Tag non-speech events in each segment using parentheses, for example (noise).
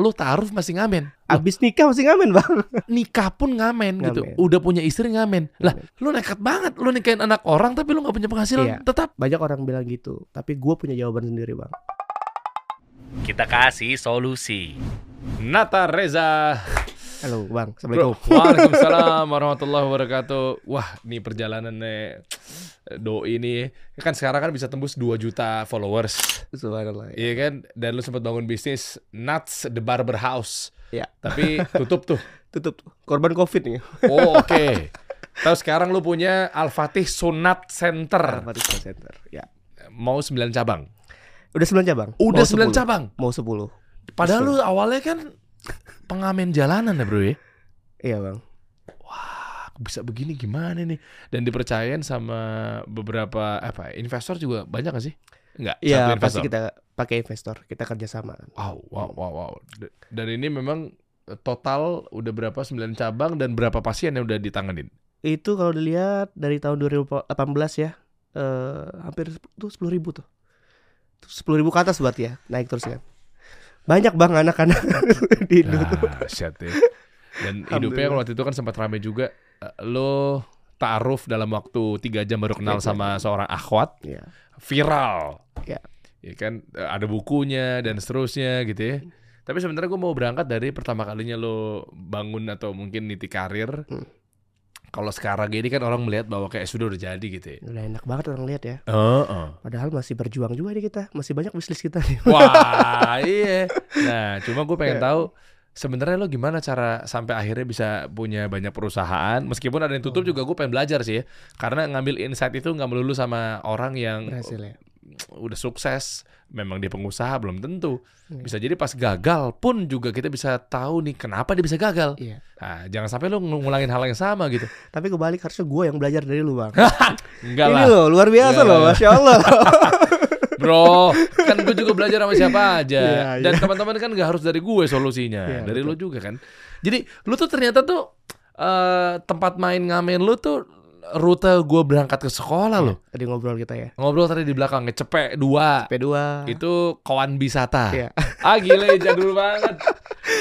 lu taruh masih ngamen. Loh, Abis nikah masih ngamen bang. (laughs) nikah pun ngamen, gitu. Ngamen. Udah punya istri ngamen. Lah, Ngamen. lu nekat banget. Lu nikahin anak orang tapi lu nggak punya penghasilan Iya. tetap. Banyak orang bilang gitu, tapi gue punya jawaban sendiri bang. Kita kasih solusi. Nata Reza. Halo bang, Bro, assalamualaikum. (laughs) Waalaikumsalam warahmatullahi wabarakatuh. Wah, ini perjalanannya doi ini kan sekarang kan bisa tembus 2 juta followers. Subhanallah. Iya kan? Dan lu sempat bangun bisnis Nuts the Barber House. Ya. Tapi tutup tuh. (laughs) Tutup tuh. korban covid nih. Oh, (laughs) oke. Terus sekarang lu punya Al-Fatih Sunat Center. Alfatih Center. Ya. Mau 9 cabang. Udah 9 cabang. Udah Mau 9 10. cabang. Mau 10. Padahal Betul. lu awalnya kan pengamen jalanan ya, Bro ya. Iya bang. Wah, bisa begini gimana nih? Dan dipercayain sama beberapa apa investor juga banyak gak sih? Enggak, Iya pasti kita pakai investor. Kita kerjasama. Wow, wow, wow, wow. Dan ini memang total udah berapa 9 cabang dan berapa pasien yang udah ditanganin? Itu kalau dilihat dari tahun 2018 ya, eh hampir tuh sepuluh ribu tuh. Sepuluh ribu ke atas berarti ya, naik terus kan. Banyak bang anak-anak (laughs) di Indo tuh. Dahsyat ya. Dan (laughs) hidupnya Alhamdulillah. waktu itu kan sempat rame juga. Eh, Lo ta'aruf dalam waktu tiga jam baru kenal sama seorang akhwat Iya. viral. Ya. Ya kan eh, ada bukunya dan seterusnya gitu ya. Tapi sebenarnya gue mau berangkat dari pertama kalinya lo bangun atau mungkin niti karir. Hmm. Kalau sekarang ini kan orang melihat bahwa kayak sudah udah jadi gitu ya. Udah enak banget orang lihat ya. Heeh. Padahal masih berjuang juga nih kita, masih banyak bisnis kita nih. Wah, (laughs) iya. Nah, cuma gue pengen Ya. tahu sebenarnya lo gimana cara sampai akhirnya bisa punya banyak perusahaan. Meskipun ada yang tutup juga gue pengen belajar sih ya. Karena ngambil insight itu nggak melulu sama orang yang Berhasil ya. Udah sukses. Memang dia pengusaha belum tentu. Iya. Bisa jadi pas gagal pun juga kita bisa tahu nih kenapa dia bisa gagal. Iya. Nah, jangan sampai lo ngulangin hal yang sama gitu. (laughs) Tapi kebalik harusnya gue yang belajar dari lu bang. (laughs) Enggak Ini lah. loh luar biasa Enggak loh, masya Allah. (laughs) Bro, kan gue juga belajar sama siapa aja. Iya, Dan iya. teman-teman kan gak harus dari gue solusinya, Iya, dari betul. lo juga kan. Jadi lu tuh ternyata tuh eh tempat main ngamen lu tuh rute gue berangkat ke sekolah lo. Tadi ngobrol kita ya. Ngobrol tadi di belakang ngecepek dua. P2. Itu kawan bisata. Iya. (laughs) Ah gile jadul banget.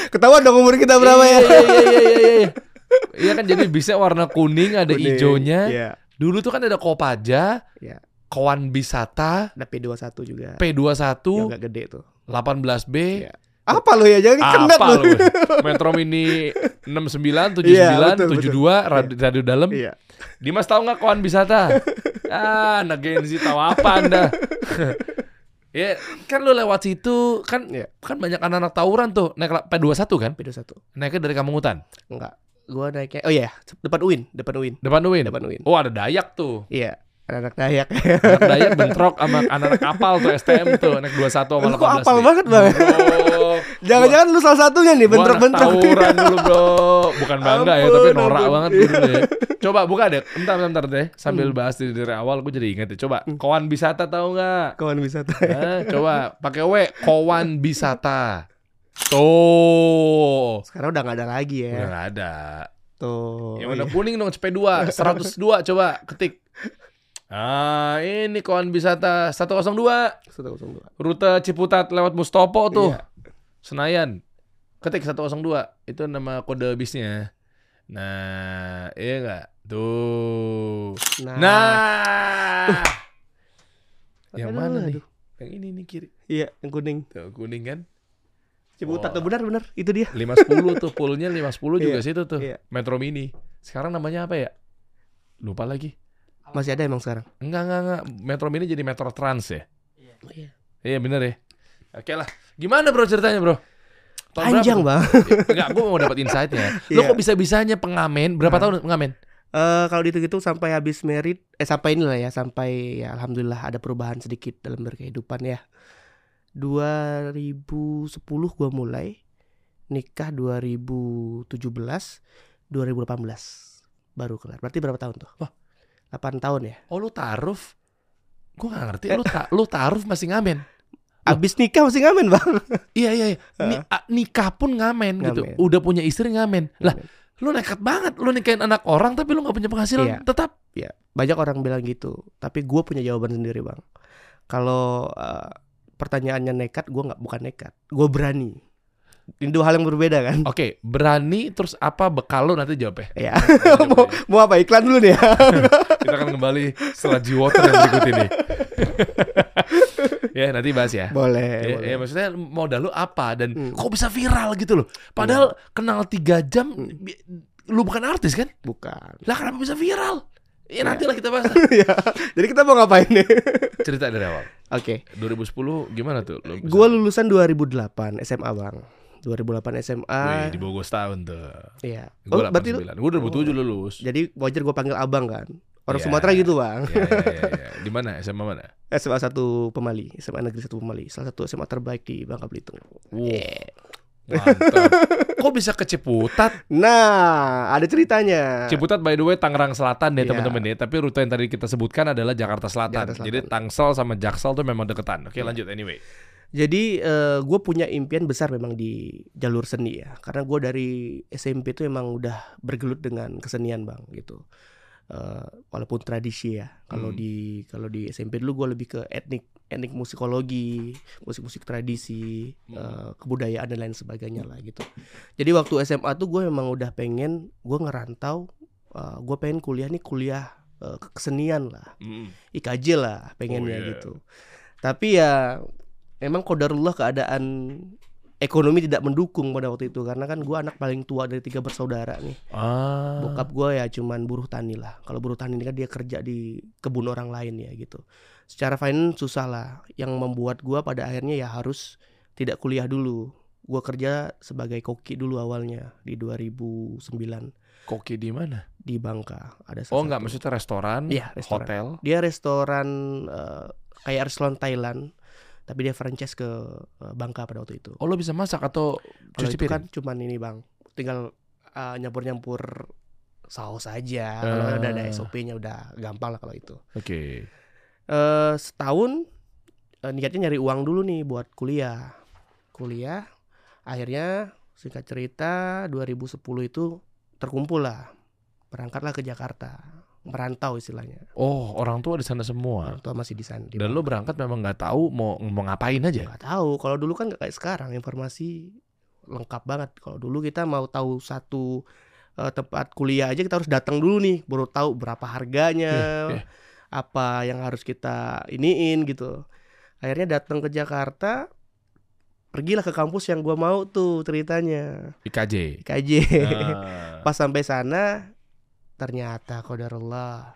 Ketahuan dong umur kita berapa Iya, ya? Iya iya iya iya. iya. (laughs) Iya kan jadi bisnya warna kuning ada Kuning. hijaunya. Iya. Dulu tuh kan ada Kopaja, Iya. kawan bisata, Ada P21 juga. P21, Yang agak gede tuh. 18B, Iya. Apa lu ya? Jangan kendat apa lu. lu? Metro Mini 69, 79, Iya, betul, betul. 72, radio, radio dalam. Iya. Dimas tahu nggak kawan bisata? ah, anak Gen Z tahu apa anda? (laughs) ya, kan lu lewat situ kan Iya. kan banyak anak-anak tawuran tuh naik la- P21 kan? P21. Naiknya dari Kampung Hutan. Enggak. Gua naiknya Oh iya, depan UIN, depan UIN. Depan UIN. Depan UIN. Oh, ada Dayak tuh. Iya. Anak Dayak. Anak Dayak bentrok sama anak kapal tuh STM tuh naik 21 sama Lu 18. kok apal banget, Bang? Jangan-jangan lu salah satunya nih anak bentrok-bentrok. tawuran dulu bro Bukan bangga ya Ampun, Tapi norak ampun. banget gitu deh Coba buka deh Bentar bentar, bentar deh Sambil Hmm. bahas dari, dari awal Gue jadi inget deh Coba Kawan Bisata tahu nggak? Kawan wisata. Hah, coba pakai W Kawan Bisata Tuh Sekarang udah gak ada lagi Udah ya. nggak ada Tuh. Yang warna kuning dong CP2 102 coba ketik Ah ini kawan Bisata 102 102. Rute Ciputat lewat Mustopo tuh Iya. Senayan. Ketik 102. Itu nama kode bisnya. Nah, iya enggak? Tuh. Nah. Nah. yang Aduh, mana nih? aduh. Yang ini nih kiri. Iya, yang kuning. Tuh, kuning kan? Ciputat Wah. tuh benar-benar itu dia. 510 tuh, poolnya 510 juga Iya, situ tuh. iya. Metro Mini. Sekarang namanya apa ya? Lupa lagi. Masih ada emang sekarang. Enggak, enggak, enggak. Metro Mini jadi Metro Trans ya? Oh, iya. Iya bener ya. Oke lah. Gimana bro ceritanya bro? Tahun Panjang? Bang. (laughs) Enggak, gue mau dapat insight-nya. Lo Iya. kok bisa-bisanya pengamen? Berapa Nah. tahun pengamen? Eh kalau dihitung-hitung sampai habis merit eh sampai inilah ya sampai ya alhamdulillah ada perubahan sedikit dalam berkehidupan ya. 2010 gua mulai nikah 2017 2018 baru kelar. Berarti berapa tahun tuh? Wah. 8 tahun ya. Oh lu taruf? Gue gak ngerti. Lu, ta lu taruf masih ngamen? Abis nikah masih ngamen, Bang. Iya iya. iya. (laughs) Ni- nikah pun ngamen, gitu. Ngamen. Udah punya istri ngamen. Lah, lu nekat banget. Lu nikahin anak orang tapi lu gak punya penghasilan Iya. tetap. Ya, banyak orang bilang gitu. Tapi gue punya jawaban sendiri, Bang. Kalau eh, pertanyaannya nekat, gue nggak bukan nekat. Gue berani. Dua hal yang berbeda kan. Oke, berani terus apa bekal lo nanti jawab ya. Ya. mau, mau apa iklan dulu nih ya. (laughs) Kita akan kembali setelah G-Water yang berikut ini. (laughs) ya, nanti bahas ya. boleh. Ya, boleh. ya, maksudnya modal lu apa dan Hmm. kok bisa viral gitu loh. Padahal kenal tiga jam Hmm. lu bukan artis kan? Bukan. Lah kenapa bisa viral? Ya nanti lah kita bahas. (laughs) ya. Jadi kita mau ngapain nih? Cerita dari awal. Oke. 2010 gimana tuh? Lu Gua lulusan 2008 SMA, Bang. 2008 SMA. Wih, di bawah gue setahun tuh. Iya. Gue Oh, berarti lu 89. Gue 2007 lulus. jadi wajar gua panggil Abang kan. Orang Iya. Sumatera gitu, Bang. Ya, ya, ya, ya. Di mana? SMA mana? SMA 1 Pemali, SMA Negeri 1 Pemali. Salah satu SMA terbaik di Bangka Belitung. Wow, Eh. Mantap. (laughs) Kok bisa ke Ciputat? Nah, ada ceritanya. Ciputat by the way Tangerang Selatan ya Iya. teman-teman ya. Tapi rute yang tadi kita sebutkan adalah Jakarta Selatan. Jakarta Selatan. Jadi Tangsel sama Jaksel tuh memang deketan. Oke Iya. lanjut anyway. Jadi gue punya impian besar memang di jalur seni ya, karena gue dari SMP tuh emang udah bergelut dengan kesenian bang gitu. Eh, walaupun tradisi ya, kalau Hmm. di kalau di SMP dulu gue lebih ke etnik etnik musikologi, musik-musik tradisi, Hmm. eh, kebudayaan dan lain sebagainya lah gitu. Jadi waktu SMA tuh gue memang udah pengen gue ngerantau, gue pengen kuliah nih kuliah eh, kesenian lah. Mm. IKJ lah pengennya Oh, iya. gitu. Tapi ya memang kodarullah keadaan ekonomi tidak mendukung pada waktu itu karena kan gua anak paling tua dari tiga bersaudara nih. Ah. Bokap gua ya cuman buruh tani lah. Kalau buruh tani ini kan dia kerja di kebun orang lain ya gitu. Secara finance susah lah. Yang membuat gua pada akhirnya ya harus tidak kuliah dulu. Gua kerja sebagai koki dulu awalnya di 2009 Koki di mana? di Bangka. Ada Oh satu- maksudnya restoran, Iya, restoran. hotel. Dia restoran eh, kayak restoran Thailand, tapi dia franchise ke eh, Bangka pada waktu itu. Oh lo bisa masak atau cuci piring? kan cuman ini bang, tinggal eh, nyampur-nyampur saus aja. Kalau Eh. udah ada SOP-nya udah gampang lah kalau itu. Oke. eh setahun eh, niatnya nyari uang dulu nih buat kuliah. Kuliah, akhirnya singkat cerita 2010 itu terkumpul lah, berangkatlah ke Jakarta, merantau istilahnya. Oh orang tua di sana semua. Orang tua masih di sana. di Dan lo berangkat memang nggak tahu mau mau ngapain aja. nggak tahu kalau dulu kan nggak kayak sekarang informasi lengkap banget kalau dulu kita mau tahu satu eh, tempat kuliah aja kita harus datang dulu nih baru tahu berapa harganya Iya, iya. apa yang harus kita iniin gitu akhirnya datang ke Jakarta pergilah ke kampus yang gua mau tuh ceritanya IKJ. KJ Ah. (laughs) pas sampai sana ternyata kodarullah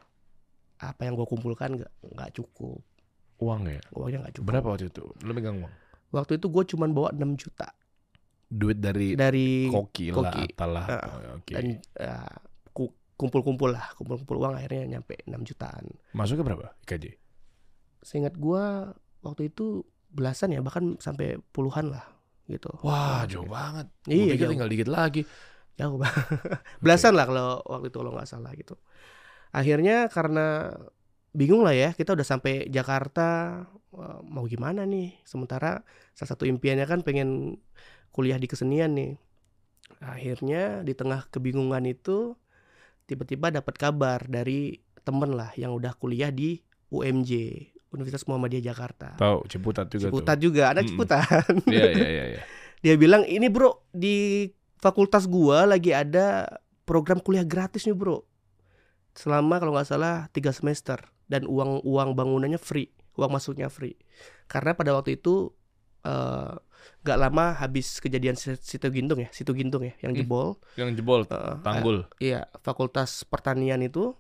apa yang gua kumpulkan nggak nggak cukup Uang ya. uangnya nggak cukup Berapa waktu itu? Lo megang uang? waktu itu gue cuman bawa 6 juta Duit dari dari koki lah, koki. apalah. Ah, Oh, Oke. dan ya, ku- kumpul-kumpul lah kumpul-kumpul uang akhirnya nyampe 6 jutaan Masuknya berapa IKJ? seingat gua waktu itu belasan ya bahkan sampai puluhan lah gitu Wah jauh banget. Gua Iya, tinggal dikit lagi. Jauh banget (laughs) belasan lah kalau waktu itu kalau nggak salah gitu akhirnya karena bingung lah ya kita udah sampai Jakarta mau gimana nih sementara salah satu impiannya kan pengen kuliah di kesenian nih akhirnya di tengah kebingungan itu tiba-tiba dapat kabar dari temen lah yang udah kuliah di UMJ Universitas Muhammadiyah Jakarta Tahu Ciputat juga Ciputat juga anak Mm-mm. Ciputat. Iya iya iya. iya. (laughs) dia bilang ini bro di fakultas gua lagi ada program kuliah gratis nih bro selama kalau nggak salah tiga semester dan uang uang bangunannya free uang masuknya free karena pada waktu itu eh, nggak lama habis kejadian Si- Situ Gintung ya Situ Gintung ya yang Hmm. jebol Yang jebol Eh, tanggul. eh, iya fakultas pertanian itu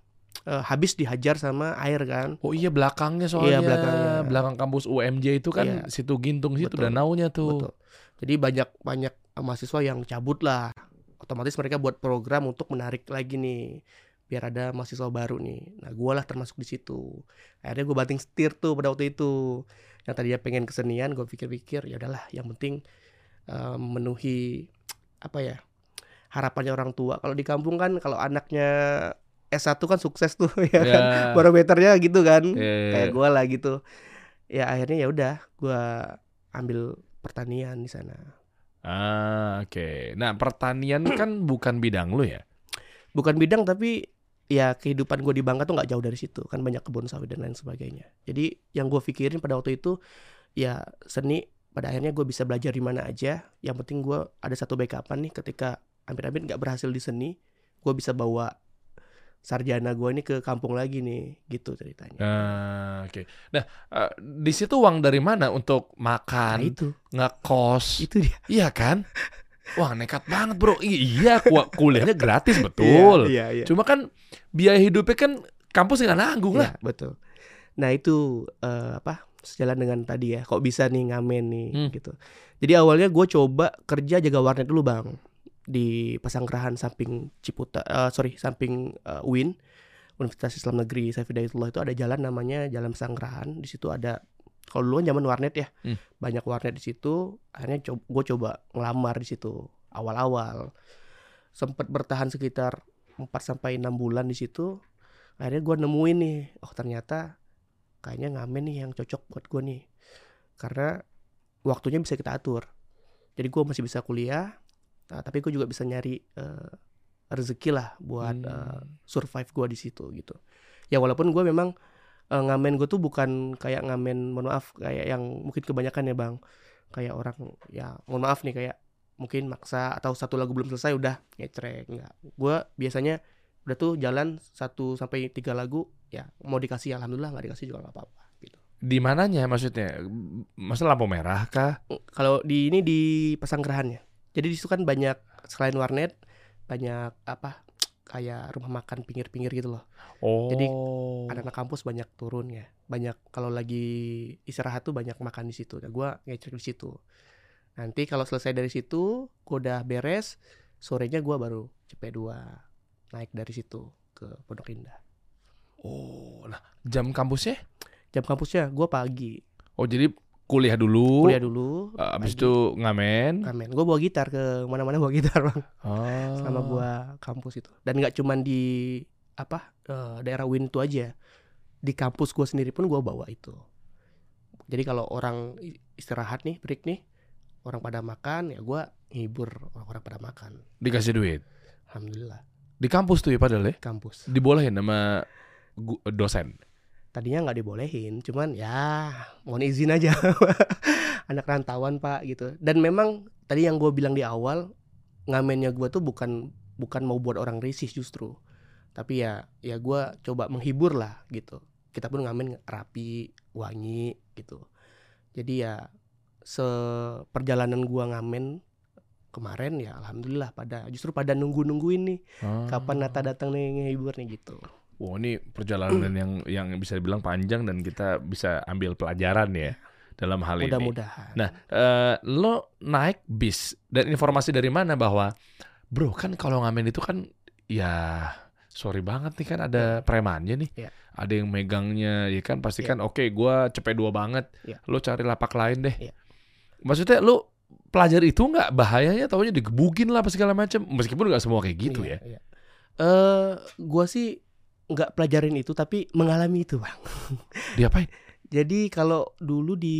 eh, habis dihajar sama air kan Oh iya belakangnya soalnya. Iya, belakangnya. Belakang kampus UMJ itu kan Iya. situ Gintung situ Betul. danaunya tuh. Betul. Jadi banyak banyak mahasiswa yang cabut lah. Otomatis mereka buat program untuk menarik lagi nih biar ada mahasiswa baru nih. Nah, gua lah termasuk di situ. Akhirnya gue banting setir tuh pada waktu itu. Yang tadinya pengen kesenian, gue pikir-pikir ya udahlah, yang penting eh, memenuhi apa ya? harapannya orang tua. Kalau di kampung kan kalau anaknya S1 kan sukses tuh (laughs) ya kan. Ya. Barometernya gitu kan Eh, kayak gue lah gitu ya akhirnya ya udah gue ambil pertanian di sana Ah, oke. Nah, pertanian kan (clears throat) bukan bidang lu ya? bukan bidang tapi ya kehidupan gue di Bangka tuh nggak jauh dari situ kan banyak kebun sawit dan lain sebagainya jadi yang gue pikirin pada waktu itu ya seni pada akhirnya gue bisa belajar di mana aja yang penting gue ada satu backupan nih ketika amit-amit nggak berhasil di seni gue bisa bawa sarjana gue ini ke kampung lagi nih gitu ceritanya Nah, oke. Nah, eh, di situ uang dari mana untuk nah makan, itu ngekos? itu dia Iya kan? Wah, nekat banget, Bro. I- Iya, ku- (laughs) kuliahnya gratis betul. iya iya, iya. Cuma kan biaya hidupnya kan kampus nggak nanggung lah. Iya, betul nah itu eh, apa sejalan dengan tadi ya kok bisa nih ngamen nih Hmm. gitu jadi awalnya gue coba kerja jaga warnet dulu bang di Pasanggrahan samping Ciputa eh, sorry samping eh, UIN Universitas Islam Negeri Saif Hidayatullah itu ada jalan namanya Jalan Pasanggrahan. Di situ ada kalau dulu kan zaman warnet ya Hmm. banyak warnet di situ. Akhirnya gue coba ngelamar di situ awal-awal. Sempat bertahan sekitar 4 sampai enam bulan di situ. Akhirnya gue nemuin nih oh ternyata kayaknya ngamen nih yang cocok buat gue nih. Karena waktunya bisa kita atur. Jadi gue masih bisa kuliah nah, tapi gue juga bisa nyari eh, rezeki lah buat Hmm. eh, survive gue di situ gitu ya walaupun gue memang eh, ngamen gue tuh bukan kayak ngamen mohon maaf kayak yang mungkin kebanyakan ya bang kayak orang ya mohon maaf nih kayak mungkin maksa atau satu lagu belum selesai udah ngecrek nggak gue biasanya udah tuh jalan satu sampai tiga lagu ya mau dikasih alhamdulillah nggak dikasih juga nggak apa-apa gitu Di mananya maksudnya? Masa lampu merah kah? kalau di ini di Pesanggerahannya jadi di situ kan banyak selain warnet banyak apa kayak rumah makan pinggir-pinggir gitu loh. Oh. Jadi, anak-anak kampus banyak turun ya. Banyak kalau lagi istirahat tuh banyak makan di situ. Nah gue ngecek di situ. Nanti kalau selesai dari situ gue udah beres sorenya gue baru CP2 naik dari situ ke Pondok Indah. Oh, lah jam kampusnya? jam kampusnya gue pagi. Oh, jadi kuliah dulu. kuliah dulu eh, Abis pagi. itu ngamen. ngamen gue bawa gitar ke mana-mana bawa gitar bang Oh. selama gue kampus itu dan nggak cuman di apa eh, daerah Win itu aja di kampus gue sendiri pun gue bawa itu jadi kalau orang istirahat nih break nih orang pada makan ya gue ngibur orang-orang pada makan dikasih duit. alhamdulillah Di kampus tuh ya padahal ya. kampus Dibolehin sama dosen. Tadinya nggak dibolehin cuman ya mohon izin aja. (laughs) Anak rantauan pak gitu. Dan memang tadi yang gue bilang di awal ngamennya gue tuh bukan bukan mau buat orang risih justru. Tapi ya ya gue coba menghibur lah gitu. Kita pun ngamen rapi wangi gitu. Jadi ya seperjalanan gua ngamen kemarin ya alhamdulillah pada justru pada nunggu nungguin nih Oh. kapan Nata datang nih ngehibur nih gitu Wah ini perjalanan yang yang bisa dibilang panjang dan kita bisa ambil pelajaran ya dalam hal ini. mudah-mudahan Nah, eh, lo naik bis dan informasi dari mana bahwa bro kan kalau ngamen itu kan ya sorry banget nih kan ada premannya nih. Iya. Ada yang megangnya ya kan pasti Iya. kan oke gua cepet dua banget. Iya. Lo cari lapak lain deh. Iya. Maksudnya lo pelajari itu nggak bahayanya taunya digebukin lah apa segala macam meskipun nggak semua kayak gitu Iya, ya. iya. Eh, gua sih nggak pelajarin itu tapi mengalami itu bang (laughs) Diapain? Jadi kalau dulu di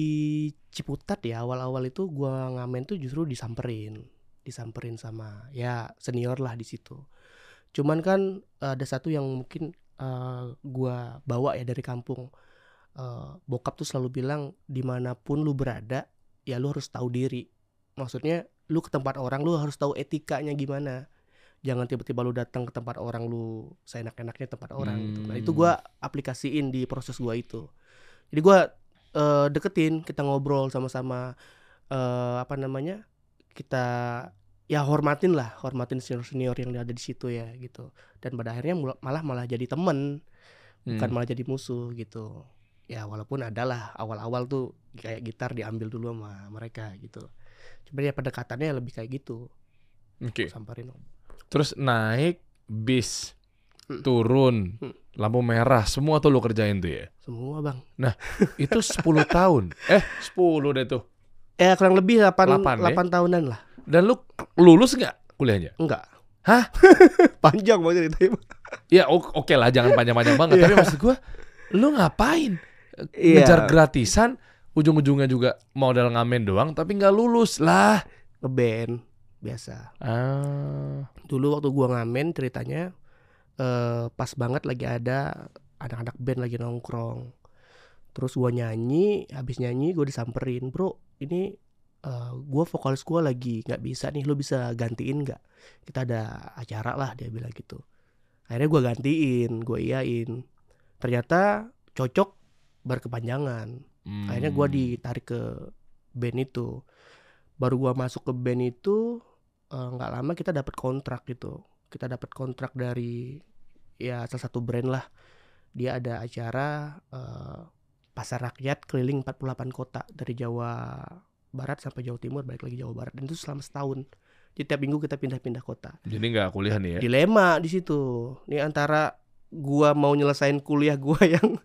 Ciputat ya awal-awal itu gua ngamen tuh justru disamperin, disamperin sama ya senior lah di situ. Cuman kan ada satu yang mungkin eh, gua bawa ya dari kampung. Eh, bokap tuh selalu bilang di mana pun lu berada ya lu harus tahu diri. Maksudnya lu ke tempat orang lu harus tahu etikanya gimana. Jangan tiba-tiba lu datang ke tempat orang lu seenak-enaknya tempat orang gitu. Nah itu Hmm. gua aplikasiin di proses gua itu. Jadi gua eh, deketin, kita ngobrol sama-sama eh apa namanya? Kita ya hormatin lah, hormatin senior-senior yang ada di situ ya gitu. Dan pada akhirnya malah malah jadi temen, bukan Hmm. malah jadi musuh gitu. Ya walaupun adalah awal-awal tuh kayak gitar diambil dulu sama mereka gitu. Cuma ya pendekatannya lebih kayak gitu. Oke. Samperin. Terus naik bis, Hmm. turun, Hmm. lampu merah, semua tuh lo kerjain tuh ya. Semua, Bang. Itu 10 tahun. Eh, 10 deh tuh. Eh kurang lebih 8 Delapan, 8, ya? tahunan lah. Dan lu lulus nggak kuliahnya? Enggak. Hah? (laughs) Panjang banget ceritanya. Ya oke lah, jangan panjang-panjang banget. Iya. Tapi maksud gua, lu ngapain? Iya. Ngejar gratisan, ujung-ujungnya juga modal ngamen doang, tapi nggak lulus lah. Ngeband biasa. Ah, dulu waktu gua ngamen ceritanya eh pas banget lagi ada anak-anak band lagi nongkrong. Terus gua nyanyi habis nyanyi gue disamperin bro ini eh gue vokalis gue lagi nggak bisa nih lo bisa gantiin nggak? Kita ada acara lah dia bilang gitu. Akhirnya gue gantiin gue iyain. Ternyata cocok berkepanjangan. Hmm. akhirnya gue ditarik ke band itu. Baru gue masuk ke band itu eh, nggak lama kita dapat kontrak gitu. Kita dapat kontrak dari ya salah satu brand lah. Dia ada acara eh, pasar rakyat keliling 48 kota dari Jawa Barat sampai Jawa Timur balik lagi Jawa Barat. Dan itu selama setahun. Jadi tiap minggu kita pindah-pindah kota. Jadi nggak kuliah nih ya? dilema di situ. Ini antara gua mau nyelesain kuliah gua (laughs) yang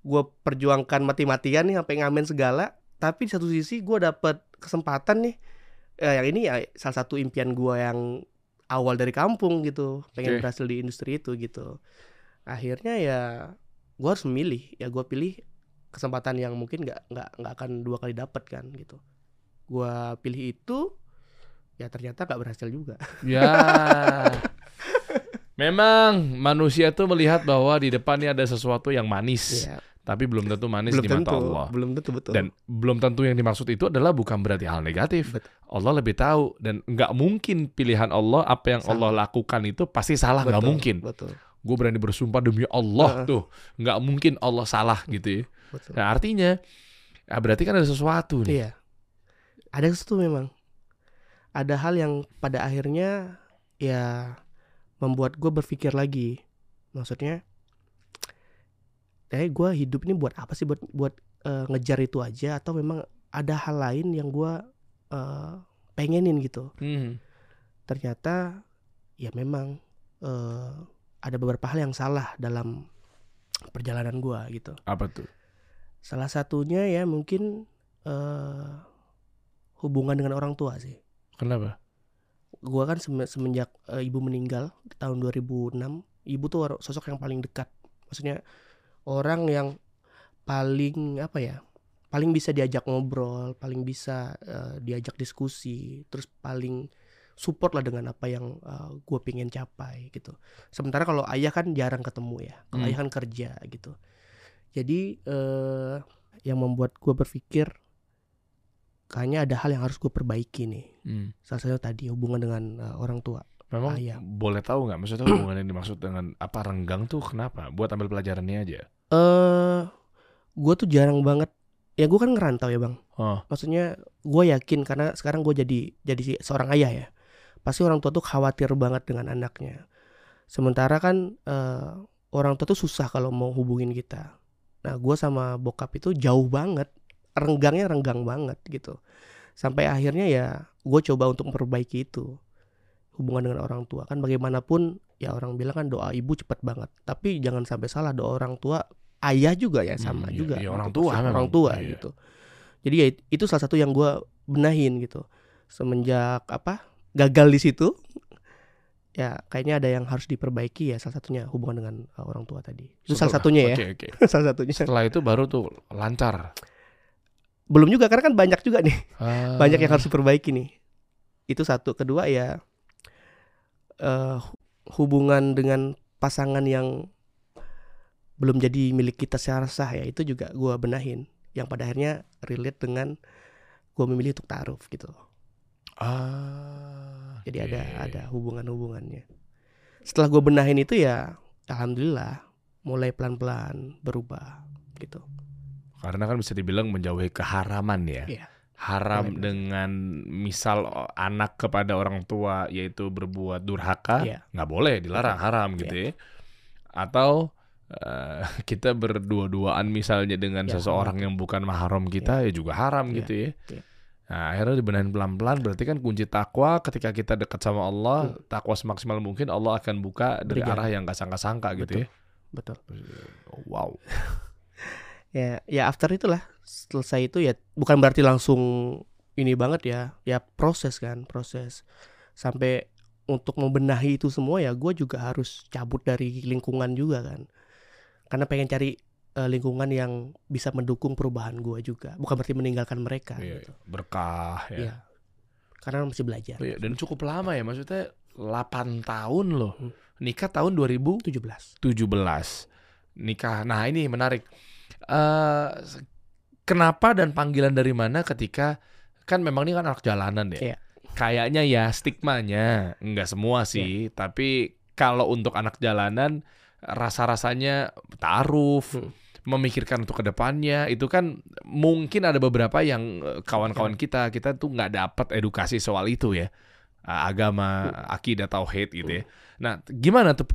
gua perjuangkan mati-matian nih sampai ngamen segala, tapi di satu sisi gua dapat kesempatan nih eh, yang ini ya salah satu impian gua yang awal dari kampung gitu, pengen Oke. berhasil di industri itu gitu. Akhirnya ya gua harus memilih, ya gua pilih kesempatan yang mungkin nggak nggak nggak akan dua kali dapat kan gitu. Gua pilih itu ya ternyata nggak berhasil juga. (laughs) Ya. Memang manusia tuh melihat bahwa di depannya ada sesuatu yang manis, Ya, tapi belum tentu manis belum di mata tentu, Allah. belum tentu betul. Dan belum tentu yang dimaksud itu adalah bukan berarti hal negatif. Betul. Allah lebih tahu dan nggak mungkin pilihan Allah apa yang Salah. Allah lakukan itu pasti salah nggak mungkin. Betul. Gue berani bersumpah demi Allah Heeh. tuh nggak mungkin Allah salah gitu ya. betul. Nah artinya ya berarti kan ada sesuatu nih. Iya. Ada sesuatu memang. Ada hal yang pada akhirnya ya membuat gue berpikir lagi. Maksudnya, eh gue hidup ini buat apa sih? Buat buat eh, ngejar itu aja atau memang ada hal lain yang gue eh, pengenin gitu. Hmm. Ternyata ya memang eh, ada beberapa hal yang salah dalam perjalanan gue gitu. Apa tuh? Salah satunya ya mungkin eh hubungan dengan orang tua sih. Kenapa? Gua kan seme- semenjak eh, ibu meninggal tahun 2006, ibu tuh sosok yang paling dekat. Maksudnya orang yang paling apa ya? Paling bisa diajak ngobrol, paling bisa eh, diajak diskusi, terus paling support lah dengan apa yang gue pengen capai gitu. Sementara kalau ayah kan jarang ketemu ya, kalau Hmm. ayah kan kerja gitu. Jadi eh yang membuat gue berpikir kayaknya ada hal yang harus gue perbaiki nih. Hmm. Salah satunya tadi hubungan dengan eh, orang tua. Memang Ayam. boleh tahu nggak maksudnya hubungan yang dimaksud dengan apa renggang tuh kenapa? Buat ambil pelajarannya aja. Eh, gue tuh jarang banget. Ya gue kan ngerantau ya bang. Oh. Maksudnya gue yakin karena sekarang gue jadi jadi seorang ayah ya. Pasti orang tua tuh khawatir banget dengan anaknya. Sementara kan eh, orang tua tuh susah kalau mau hubungin kita. Nah gue sama bokap itu jauh banget. Renggangnya renggang banget gitu. Sampai akhirnya ya gue coba untuk memperbaiki itu. Hubungan dengan orang tua. Kan bagaimanapun ya orang bilang kan doa ibu cepet banget. Tapi jangan sampai salah doa orang tua ayah juga ya sama Hmm, juga. gitu. orang tua. Orang tua Iya. gitu. Jadi ya it- itu salah satu yang gue benahin gitu. Semenjak apa gagal di situ, ya kayaknya ada yang harus diperbaiki ya. Salah satunya hubungan dengan uh, orang tua tadi. Itu salah Setelah- satunya ya. Oke oke. (laughs) salah satunya. Setelah itu baru tuh lancar. Belum juga karena kan banyak juga nih. Ah. Banyak yang harus diperbaiki nih. Itu satu. Kedua ya eh hubungan dengan pasangan yang belum jadi milik kita secara sah ya itu juga gua benahin. Yang pada akhirnya relate dengan gua memilih untuk taruh gitu. Ah. Jadi oke. ada ada hubungan-hubungannya. Setelah gue benahin itu ya, alhamdulillah mulai pelan-pelan berubah gitu. Karena kan bisa dibilang menjauhi keharaman ya. Iya. Haram dengan misal o- anak kepada orang tua yaitu berbuat durhaka, Iya. nggak boleh dilarang haram gitu ya. Atau eh, (laughs) kita berdua-duaan misalnya dengan Ya, seseorang yang bukan mahram kita ya, juga haram Iya, gitu ya. iya. Nah, akhirnya dibenahin pelan-pelan berarti kan kunci takwa ketika kita dekat sama Allah, Hmm. takwa semaksimal mungkin Allah akan buka dari Beri jalan. arah yang gak sangka-sangka gitu ya. Betul. Oh, wow. (laughs) Ya, ya after itulah selesai itu ya bukan berarti langsung ini banget ya. Ya proses kan, proses. Sampai untuk membenahi itu semua ya gue juga harus cabut dari lingkungan juga kan. Karena pengen cari eh, lingkungan yang bisa mendukung perubahan gue juga. Bukan berarti meninggalkan mereka Iya, gitu. berkah ya. Iya. Karena masih belajar. Iya, dan cukup lama ya maksudnya 8 tahun loh. Hmm. Nikah tahun 2017. 17. Nikah. Nah, ini menarik. Eh kenapa dan panggilan dari mana ketika kan memang ini kan anak jalanan deh. Iya. Kayaknya ya stigmanya nggak semua sih, tapi kalau untuk anak jalanan rasa-rasanya taaruf, Hmm. memikirkan untuk ke depannya itu kan mungkin ada beberapa yang eh, kawan-kawan kita kita tuh nggak dapat edukasi soal itu ya agama, akidah, tauhid gitu ya. Nah, gimana tuh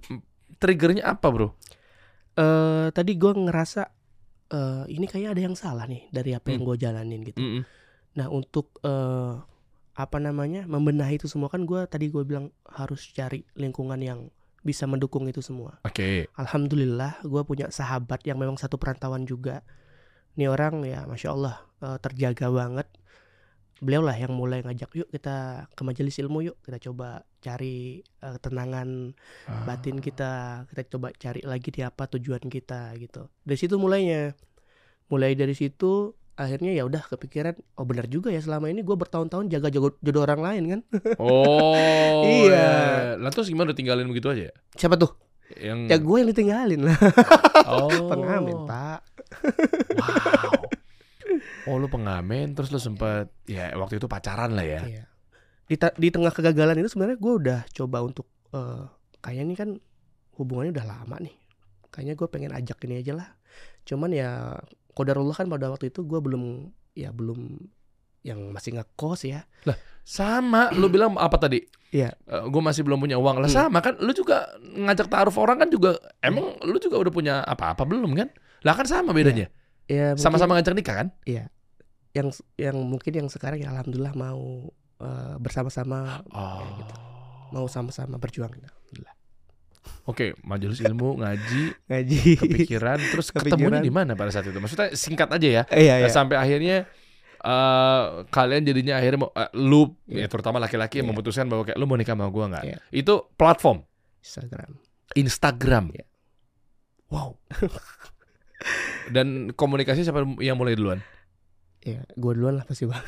triggernya apa bro? Eh tadi gue ngerasa eh ini kayak ada yang salah nih dari apa yang Hmm. gue jalanin gitu. Mm-mm. Nah untuk eh apa namanya membenahi itu semua kan gue tadi gue bilang harus cari lingkungan yang bisa mendukung itu semua. Oke, Alhamdulillah gue punya sahabat yang memang satu perantauan juga. Ini orang ya masya Allah eh, terjaga banget. Beliau lah yang mulai ngajak yuk kita ke majelis ilmu yuk kita coba cari eh, ketenangan batin kita kita coba cari lagi di apa tujuan kita gitu dari situ mulainya mulai dari situ akhirnya ya udah kepikiran oh benar juga ya selama ini gue bertahun-tahun jaga jodoh, jodoh orang lain kan (laughs) Oh, Iya. ya. Lah terus gimana tinggalin begitu aja? siapa tuh Yang ya gue yang ditinggalin lah oh. (laughs) pengamen pak Wow. Oh, lu pengamen terus lu sempet ya waktu itu pacaran lah ya. Iya. di, di tengah kegagalan itu sebenarnya gue udah coba untuk eh kayaknya ini kan hubungannya udah lama nih kayaknya gue pengen ajak ini aja lah cuman ya kodarullah kan pada waktu itu gue belum ya belum yang masih ngekos ya Sama, lu bilang apa tadi? Iya. gue masih belum punya uang lah. Hmm. Sama kan, lu juga ngajak taruh orang kan juga. Emang lu juga udah punya apa-apa belum kan? Lah kan sama bedanya. ya mungkin Sama-sama ngajak nikah kan? yang yang mungkin yang sekarang ya alhamdulillah mau eh, bersama-sama Oh. ya gitu. mau sama-sama berjuang alhamdulillah Oke, majelis ilmu ngaji, ngaji kepikiran, terus Kepikiran. ketemunya di mana pada saat itu? Maksudnya singkat aja ya. iya iya sampai akhirnya eh kalian jadinya akhirnya mau, eh, lu Iya. ya terutama laki-laki yang Iya. memutuskan bahwa kayak lu mau nikah sama gua nggak? Iya. Itu platform Instagram Instagram. Iya. Wow. (laughs) Dan komunikasi siapa yang mulai duluan? ya gue duluan lah pasti bang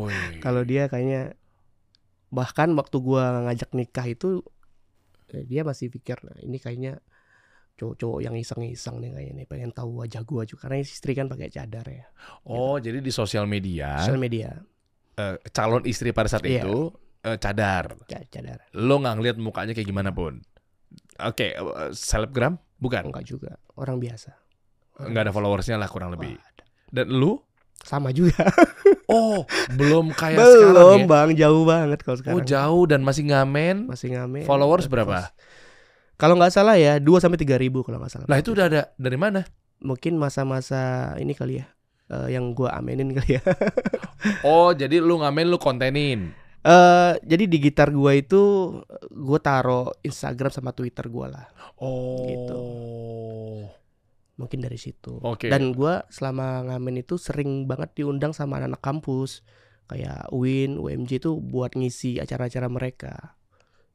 (laughs) kalau dia kayaknya bahkan waktu gua ngajak nikah itu dia masih pikir nah, ini kayaknya cowok-cowok yang iseng-iseng nih kayaknya nih pengen tahu wajah gua juga karena istri kan pakai cadar ya Oh, jadi di sosial media sosial media eh, calon istri pada saat Iya. itu eh, cadar. ca- cadar Lo nggak ngeliat mukanya kayak gimana pun. Oke, eh, selebgram bukan? enggak juga orang biasa Nggak ada followersnya lah kurang lebih. Wah. Dan lu? Sama juga (laughs) Oh, belum kayak belum sekarang ya? bang jauh banget kalau Oh sekarang jauh dan masih ngamen. masih ngamen Followers berapa? kalau nggak salah ya 2 sampai tiga ribu kalau nggak salah Lah itu udah ada dari mana? mungkin masa-masa ini kali ya eh, yang gua amenin kali ya (laughs) Oh jadi lu ngamen lu kontenin. eh jadi di gitar gua itu gua taro Instagram sama Twitter gua lah Oh. Gitu. Mungkin dari situ Oke. dan gua selama ngamen itu sering banget diundang sama anak-anak kampus kayak UIN, UMJ itu buat ngisi acara-acara mereka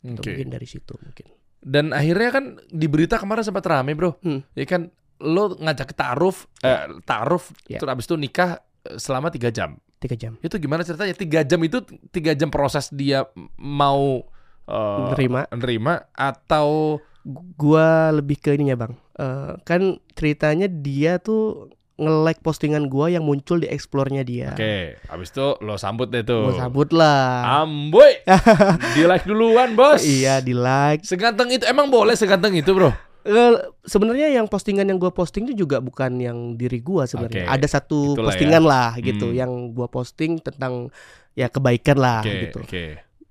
Itu Oke. mungkin dari situ mungkin Dan akhirnya kan di berita kemarin sempat rame bro. Hmm. Ya kan lo ngajak taaruf, eh, taaruf, Ya. terus abis itu nikah eh, selama tiga jam. tiga jam Itu gimana ceritanya? Tiga jam itu tiga jam proses dia mau eh, nerima nerima atau gua lebih ke ininya bang Eh, kan ceritanya dia tuh nge-like postingan gua yang muncul di explore-nya dia Oke, abis itu lo sambut deh tuh. gua sambut lah Amboy, (laughs) di like duluan bos. iya di like Seganteng itu emang boleh seganteng itu bro? Eh, sebenarnya yang postingan yang gua posting itu juga bukan yang diri gua sebenarnya Oke, ada satu itulah postingan lah gitu Hmm. yang gua posting tentang ya kebaikan lah Oke, gitu oke.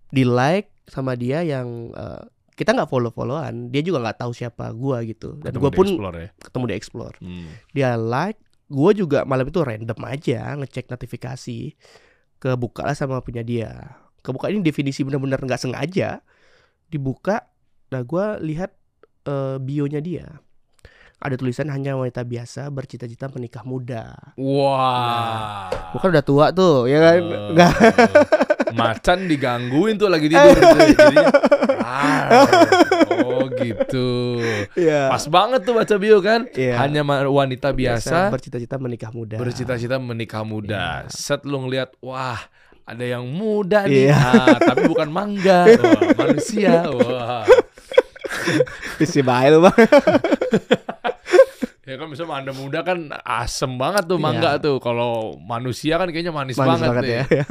di like sama dia yang eh, kita nggak follow followan dia juga nggak tahu siapa gua gitu dan di pun explore ya. ketemu di explore Hmm. dia like gue juga malam itu random aja ngecek notifikasi kebuka lah sama punya dia kebuka ini definisi benar-benar nggak sengaja dibuka nah gue lihat eh, bionya dia ada tulisan hanya wanita biasa bercita-cita menikah muda Wah. bukan udah tua tuh ya kan nggak (laughs) Macan digangguin tuh lagi tidur. Oh gitu. ya Pas banget tuh baca bio kan. Iya. Hanya wanita biasa bercita-cita menikah muda bercita-cita menikah muda. Iya. Set lu ngeliat, wah ada yang muda nih, Iya. Ah, tapi bukan mangga, (laughs) Wah, manusia. Wah. Visi baik lu bang (laughs) Ya kan misalnya anda muda kan asem banget tuh Iya. mangga tuh. Kalau manusia kan kayaknya manis, manis banget, banget nih. ya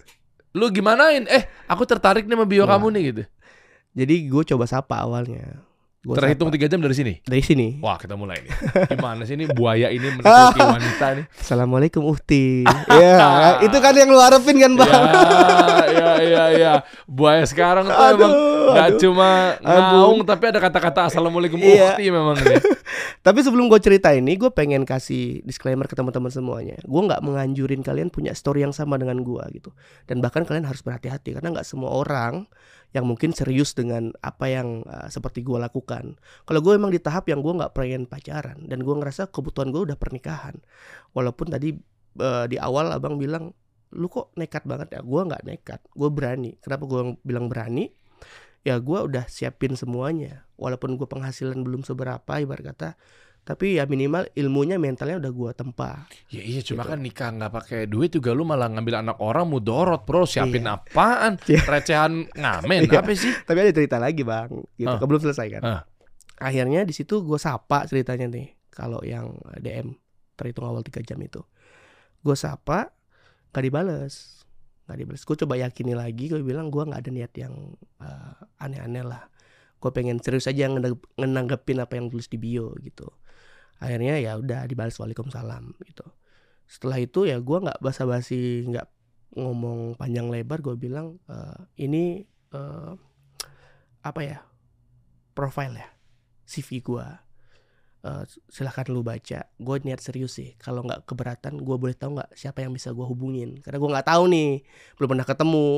(laughs) Lu gimanain? Eh, aku tertarik nih sama bio Wah. kamu nih gitu. Jadi gue coba sapa awalnya. Gua Terhitung tiga jam dari sini. dari sini. Wah, kita mulai nih. Gimana sih ini buaya ini (laughs) menakuti wanita nih? Assalamualaikum Uhti. (laughs) ya, itu kan yang lu harapin kan, Bang? Ya, ya, ya, ya. Buaya sekarang tuh Aduh, emang aduh. cuma ngaung tapi ada kata-kata assalamualaikum Iya. ukti memang nih. (laughs) Tapi sebelum gue cerita ini, gue pengen kasih disclaimer ke teman-teman semuanya. Gue nggak menganjurin kalian punya story yang sama dengan gue gitu. Dan bahkan kalian harus berhati-hati karena nggak semua orang yang mungkin serius dengan apa yang uh, seperti gue lakukan. Kalau gue emang di tahap yang gue nggak pengen pacaran dan gue ngerasa kebutuhan gue udah pernikahan. Walaupun tadi uh, di awal abang bilang lu kok nekat banget ya? Gue nggak nekat, gue berani. Kenapa gue bilang berani? Ya gue udah siapin semuanya. Walaupun gue penghasilan belum seberapa, ibarat kata, tapi ya minimal ilmunya mentalnya udah gue tempa. Ya iya cuma Gitu. kan nikah nggak pakai duit juga lu malah ngambil anak orang mudorot bro siapin Iya. apaan (laughs) Iya. recehan ngamen Iya. apa sih Tapi ada cerita lagi bang, gitu. Ah. Belum selesai kan? Ah. Akhirnya di situ gue sapa ceritanya nih. Kalau yang DM terhitung awal 3 jam itu, gue sapa, gak dibales, gak dibales. Gue coba yakini lagi, gue bilang gue nggak ada niat yang uh, aneh-aneh lah. Gue pengen serius aja ngenang- ngenanggepin apa yang tulis di bio gitu. Akhirnya ya udah dibalas waalaikumsalam gitu. Setelah itu ya gue nggak basa-basi, nggak ngomong panjang lebar. Gue bilang "Eh, ini eh, apa ya profile ya CV gue Eh, silahkan lu baca. Gue niat serius sih. Kalau nggak keberatan gue boleh tahu nggak siapa yang bisa gue hubungin. Karena gue nggak tahu nih belum pernah ketemu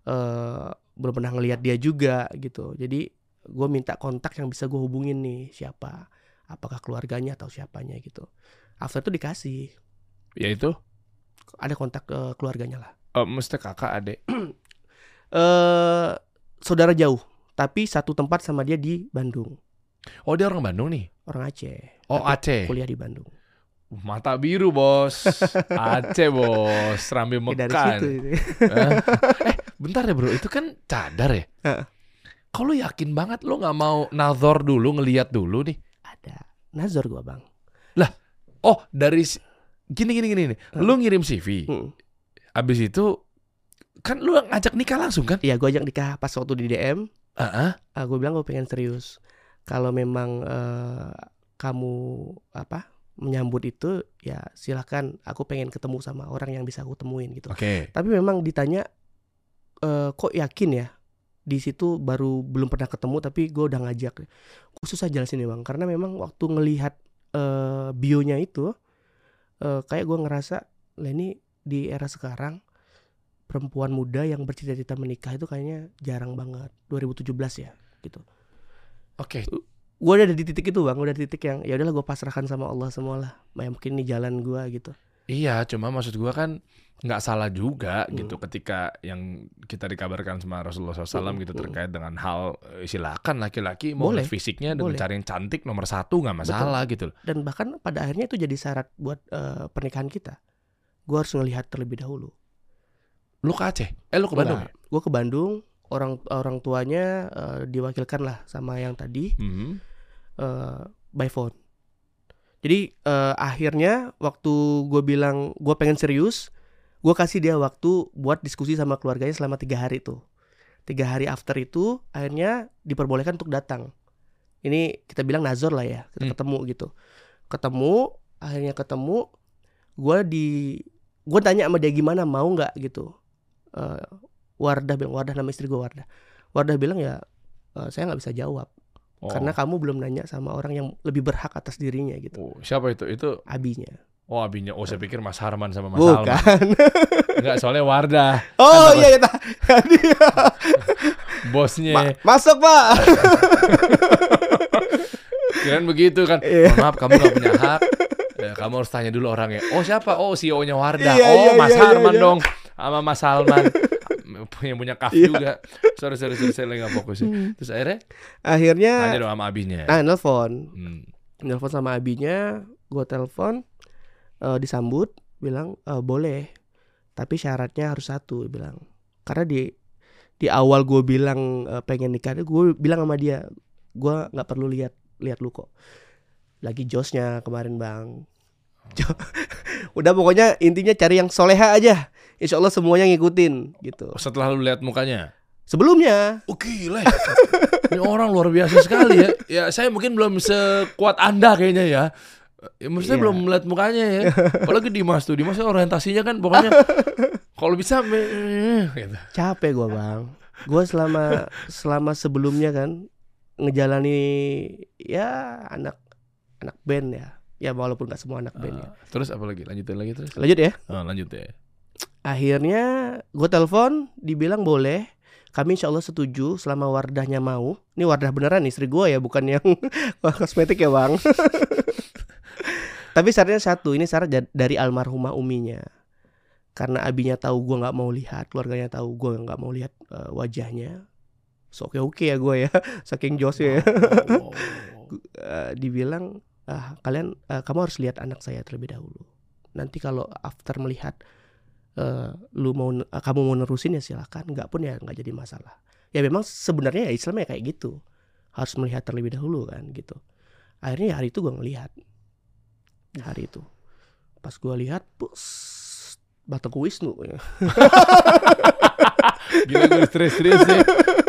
eh belum pernah ngelihat dia juga gitu. Jadi gue minta kontak yang bisa gue hubungin nih siapa apakah keluarganya atau siapanya gitu. After itu dikasih. Ya itu? Ada kontak eh, keluarganya lah. Eh, mesti kakak adek (clears throat) eh saudara jauh tapi satu tempat sama dia di Bandung oh dia orang Bandung nih? Orang Aceh. Oh Tapi Aceh. kuliah di Bandung. Mata biru bos. (laughs) Aceh bos. Serambi Ya, dari situ. (laughs) Eh, eh bentar ya bro. Itu kan cadar ya? Heeh. kalau yakin banget lo nggak mau nazar dulu ngeliat dulu nih? Ada. Nazor gua bang. Oh dari gini gini gini nih lu ngirim CV Hmm. abis itu kan lu ngajak nikah langsung kan? Iya, gue ajak nikah pas waktu di DM. Heeh. Ah, gue bilang gue pengen serius. Kalau memang eh, kamu apa menyambut itu, ya silahkan. Aku pengen ketemu sama orang yang bisa aku temuin gitu. oke Tapi memang ditanya, eh, kok yakin ya? Di situ baru belum pernah ketemu, tapi gue udah ngajak. Gue susah jelasin ya bang, karena memang waktu ngelihat eh, bionya itu, eh, kayak gue ngerasa, lah ini di era sekarang perempuan muda yang bercita-cita menikah itu kayaknya jarang banget 2017 ya gitu oke gue udah di titik itu bang udah di titik yang ya udahlah gue pasrahkan sama Allah semua lah ya mungkin ini jalan gue gitu Iya, cuma maksud gua kan nggak salah juga Hmm. gitu ketika yang kita dikabarkan sama Rasulullah SAW Hmm, gitu hmm. terkait dengan hal eh, silakan laki-laki mau Boleh, fisiknya dan boleh. mencari yang cantik nomor satu nggak masalah gitu. loh. dan bahkan pada akhirnya itu jadi syarat buat eh, pernikahan kita gue harus ngelihat terlebih dahulu Lu ke Aceh? Eh lu ke Bandung? ya? gue ke Bandung orang orang tuanya eh, diwakilkan lah sama yang tadi Mhm. eh, by phone. Jadi eh, akhirnya waktu gue bilang gue pengen serius, gue kasih dia waktu buat diskusi sama keluarganya selama tiga hari tuh. Tiga hari after itu akhirnya diperbolehkan untuk datang. Ini kita bilang nazor lah ya, kita Hmm. ketemu gitu. Ketemu, akhirnya ketemu, gue di gue tanya sama dia gimana mau nggak gitu. Wardah bilang Wardah nama istri gue Wardah. Wardah bilang ya eh, saya nggak bisa jawab Oh. karena kamu belum nanya sama orang yang lebih berhak atas dirinya gitu Oh, siapa itu? Itu abinya oh abinya. Oh, saya pikir Mas Harman sama Mas bukan (laughs) Enggak, soalnya Wardah, oh Kan iya iya (laughs) bosnya. Ma- masuk pak (laughs) Kirain begitu kan. Mohon maaf kamu nggak punya hak. Ya, kamu harus tanya dulu orangnya. Oh siapa? Oh CEO-nya Wardah. Iya, oh iya, Mas iya, iya, Harman iya. dong. Sama Mas Salman. (laughs) Punya punya kaf Iya. juga. Sorry sorry sorry saya lagi nggak fokus ya. Hmm. Terus akhirnya akhirnya tanya dong sama abinya. nah nelfon Hmm. nelfon sama abinya gue telepon eh, disambut bilang "Eh, boleh tapi syaratnya harus satu bilang karena di di awal gue bilang eh, pengen nikah gue bilang sama dia gue nggak perlu lihat lihat lu kok lagi josnya kemarin bang Jo- (laughs) udah pokoknya intinya cari yang soleha aja insya Allah semuanya ngikutin gitu. Setelah lu lihat mukanya. Sebelumnya, Oh gila. ya. Ini orang luar biasa sekali ya. Ya saya mungkin belum sekuat Anda kayaknya ya. Ya maksudnya Iya. belum melihat mukanya ya. Apalagi Dimas tuh. Dimas orientasinya kan pokoknya kalau bisa me- gitu. capek gua bang. Gua selama selama sebelumnya kan ngejalani ya anak anak band ya. Ya walaupun nggak semua anak band ya. Ah, terus apa lagi? Lanjutin lagi terus. Lanjut ya. Oh, lanjut ya. Akhirnya gue telepon, dibilang boleh. Kami insya Allah setuju selama Wardahnya mau. Ini Wardah beneran istri gue ya, bukan yang (laughs) kosmetik ya bang. (laughs) Tapi syaratnya satu, ini syarat dari almarhumah uminya. Karena abinya tahu gue nggak mau lihat, keluarganya tahu gue nggak mau lihat eh, wajahnya. So oke oke ya gue ya, (laughs) saking jos ya. Eh, dibilang ah, kalian eh, kamu harus lihat anak saya terlebih dahulu. Nanti kalau after melihat eh, lu mau eh, kamu mau nerusin ya silakan, nggak pun ya nggak jadi masalah. Ya memang sebenarnya ya Islam ya kayak gitu. Harus melihat terlebih dahulu kan gitu. Akhirnya ya hari itu gue ngelihat hari itu. Pas gue lihat, bus Bataku Wisnu ya. (laughs) Gila gue udah stres-stres ya.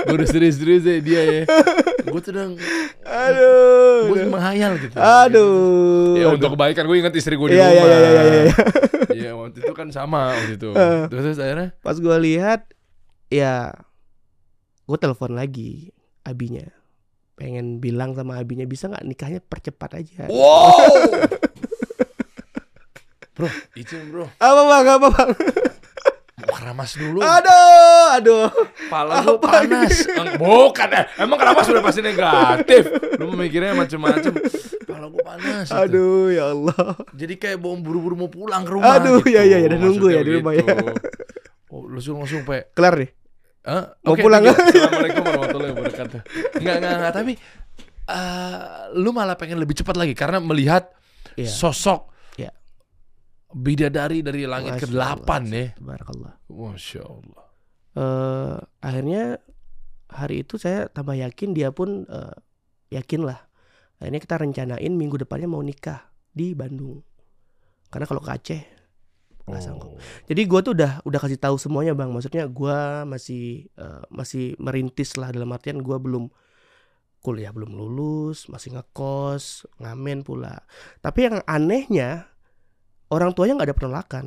Gue stres-stres ya dia ya. Gue tuh udah Aduh. gue menghayal gitu. Aduh. Ya untuk kebaikan gue ingat istri gue di Iya, rumah. iya, iya, iya, iya, iya. Iya waktu itu kan sama waktu itu. Eh. Terus, terus akhirnya Pas gue lihat ya gue telepon lagi abinya. Pengen bilang sama abinya bisa nggak nikahnya percepat aja. Wow. (laughs) bro, izin bro. Apa bang? Apa bang? Keramas dulu. Aduh, aduh. Pala Apa panas. Eng- Bukan eh. Emang keramas sudah pasti negatif. Lu memikirnya macam-macam. Pala gue panas. gitu. Aduh, ya Allah. Jadi kayak mau buru-buru mau pulang ke rumah. Aduh, gitu. iya, iya, iya, dan nunggu ya di rumah ya. gitu. Oh, langsung langsung pe. Kelar deh. Hah? Mau Oke, pulang. (laughs) Assalamualaikum warahmatullahi wabarakatuh. Enggak, enggak, enggak. Tapi eh, lu malah pengen lebih cepat lagi karena melihat Iya. sosok Iya. Bidadari dari langit Masya ke-8 Allah. ya. Tabarakallah. Masya Allah. Eh, akhirnya hari itu saya tambah yakin dia pun eh, yakin lah. Akhirnya kita rencanain minggu depannya mau nikah di Bandung. Karena kalau ke Aceh Nggak sanggup. Oh. Jadi gua tuh udah udah kasih tahu semuanya bang. Maksudnya gua masih eh, masih merintis lah dalam artian gua belum kuliah belum lulus, masih ngekos, ngamen pula. Tapi yang anehnya orang tuanya nggak ada penolakan.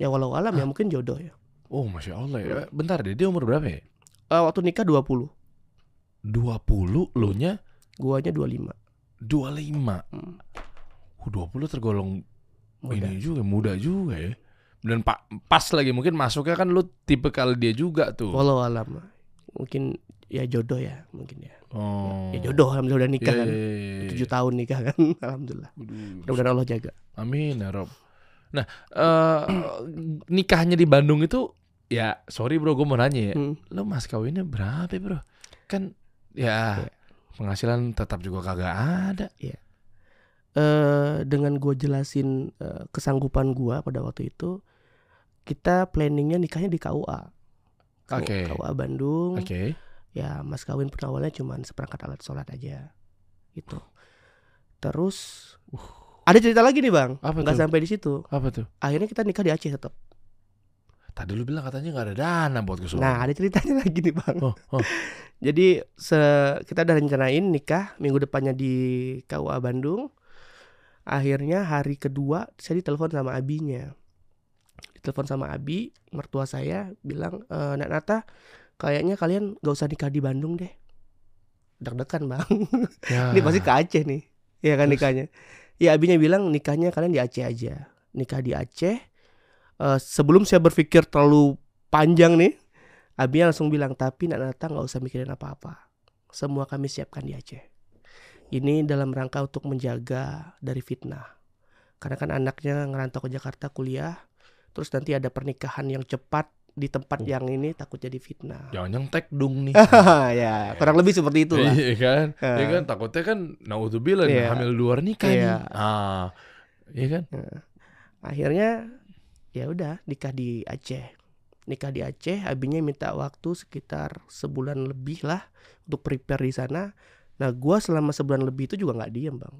Ya walau alam ya mungkin jodoh ya. Oh, Masya Allah ya. Bentar deh, dia umur berapa ya? Eh, waktu nikah 20 20, lu nya Guanya 25 25. Hmm. Uh, 20 tergolong Muda. ini juga muda juga ya. Dan pa- pas lagi mungkin masuknya kan lu tipe kali dia juga tuh. Walau alam Mungkin ya jodoh ya Mungkin ya Oh. Ya jodoh Alhamdulillah udah nikah Iya, kan iya, iya, iya. 7 tahun nikah kan (laughs) Alhamdulillah Mudah-mudahan Allah jaga Amin ya Rob. Nah, eh, (clears throat) nikahnya di Bandung itu ya sorry bro, gue mau nanya ya. Hmm. Lo mas kawinnya berapa bro? Kan ya Iya. penghasilan tetap juga kagak ada. eh dengan gue jelasin eh, kesanggupan gua pada waktu itu kita planningnya nikahnya di KUA Oke. KUA Bandung Oke. Ya mas kawin pun awalnya cuma seperangkat alat sholat aja. Gitu. Terus ada cerita lagi nih bang. Apa nggak sampai di situ. Apa tuh? akhirnya kita nikah di Aceh tetap Tadi lu bilang katanya nggak ada dana buat ke nah ada ceritanya (laughs) lagi nih bang. Oh, oh. (laughs) jadi se- kita udah rencanain nikah minggu depannya di KUA Bandung. Akhirnya hari kedua saya ditelepon sama abinya. Ditelepon sama abi mertua saya bilang e, Nak Nata kayaknya kalian gak usah nikah di Bandung deh. Deg-degan bang. Ya. (laughs) ini pasti ke Aceh nih. Ya kan Terus? nikahnya? Ya abinya bilang nikahnya kalian di Aceh aja. Nikah di Aceh. Eh, sebelum saya berpikir terlalu panjang nih abinya langsung bilang tapi Nak Nata nggak usah mikirin apa-apa. Semua kami siapkan di Aceh. Ini dalam rangka untuk menjaga dari fitnah. Karena kan anaknya ngerantau ke Jakarta kuliah terus nanti ada pernikahan yang cepat di tempat Oh. yang ini takut jadi fitnah Jangan yang tek dong nih. (laughs) ya kurang lebih seperti itulah Iya kan? Iya kan takutnya kan naudzubillah Iya. hamil luar nikah Iya. nih. Ah. Iya kan? akhirnya ya udah nikah di Aceh nikah di Aceh abinya minta waktu sekitar sebulan lebih lah untuk prepare di sana nah gua selama sebulan lebih itu juga nggak diem bang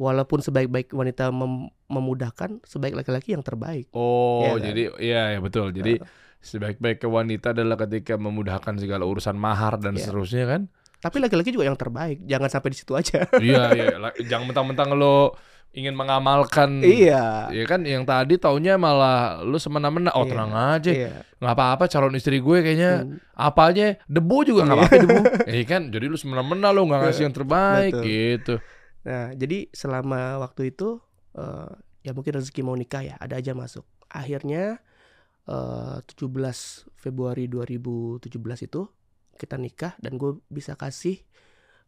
walaupun sebaik-baik wanita mem- memudahkan sebaik laki-laki yang terbaik Oh, Iya kan? jadi iya ya betul. Jadi sebaik-baik ke wanita adalah ketika memudahkan segala urusan mahar dan Iya. seterusnya kan. tapi laki-laki juga yang terbaik jangan sampai di situ aja (laughs) iya, iya. Jangan mentang-mentang lo ingin mengamalkan iya Ya kan yang tadi taunya malah lu semena-mena oh Iya. tenang aja iya nggak apa-apa calon istri gue kayaknya Hmm. apa aja debu juga nggak apa-apa debu Iya kan jadi lu semena-mena lu nggak (laughs) ngasih yang terbaik Betul. gitu Nah, jadi selama waktu itu eh, ya mungkin rezeki mau nikah ya, ada aja masuk. Akhirnya eh, 17 Februari 2017 itu kita nikah dan gue bisa kasih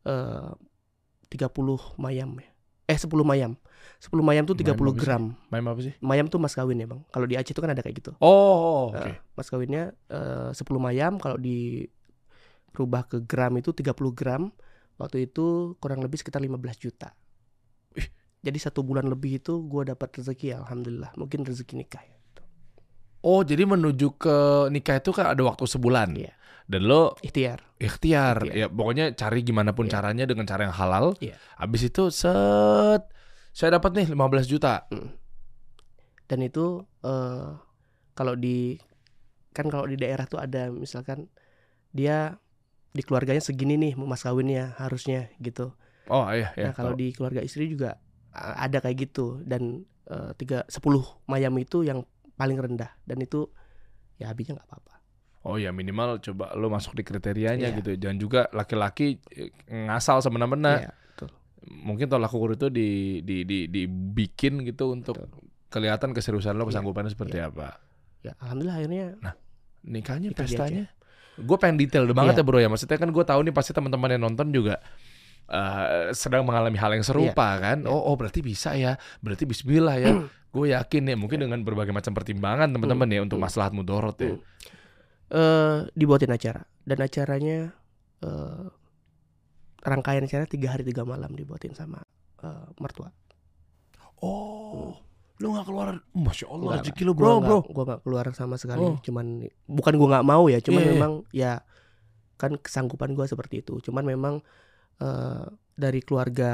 eh 30 mayam ya. Eh 10 mayam. 10 mayam tuh 30 Mayam apa sih? gram. main apa sih Mayam tuh mas kawin ya, Bang. Kalau di Aceh itu kan ada kayak gitu. oh oke Eh, mas kawinnya eh, 10 mayam kalau dirubah ke gram itu 30 gram waktu itu kurang lebih sekitar 15 juta. Jadi satu bulan lebih itu gua dapat rezeki alhamdulillah. Mungkin rezeki nikah ya. Oh jadi menuju ke nikah itu kan ada waktu sebulan? Iya. dan lo ikhtiar. Ikhtiar. Ikhtiar. ya pokoknya cari gimana pun Iya. caranya dengan cara yang halal. Iya. habis itu set saya dapat nih 15 juta. Dan itu eh kalau di kan kalau di daerah tuh ada misalkan dia di keluarganya segini nih mas kawinnya harusnya gitu oh iya ya nah kalau di keluarga istri juga ada kayak gitu dan uh, tiga sepuluh mayam itu yang paling rendah dan itu ya habisnya nggak apa-apa Oh ya minimal coba lo masuk di kriterianya Iya. gitu dan juga laki-laki eh, ngasal semena-mena Iya, betul. mungkin tolak ukur itu di, di, di, dibikin gitu untuk Betul. kelihatan keseriusan lo Iya. kesanggupannya seperti Iya. apa ya alhamdulillah akhirnya nikahnya Kita di pestanya gue pengen detail banget Iya. ya bro ya. Maksudnya kan gue tahu nih pasti teman-teman yang nonton juga eh, sedang mengalami hal yang serupa kan? Iya. oh oh berarti bisa ya. Berarti Bismillah ya. (clears throat) Gue yakin ya mungkin dengan berbagai macam pertimbangan teman-teman ya untuk Hmm. maslahat mudorot ya. Hmm. eh dibuatin acara. Dan acaranya eh rangkaian acara tiga hari tiga malam dibuatin sama eh, mertua. Oh lo nggak keluar. Masya Allah Enggak, rezeki Gua bro. nggak- bro gua nggak keluar sama sekali. Oh. cuman bukan gua nggak mau ya cuman Iya, iya. memang ya kan kesanggupan gua seperti itu. Cuman memang eh, dari keluarga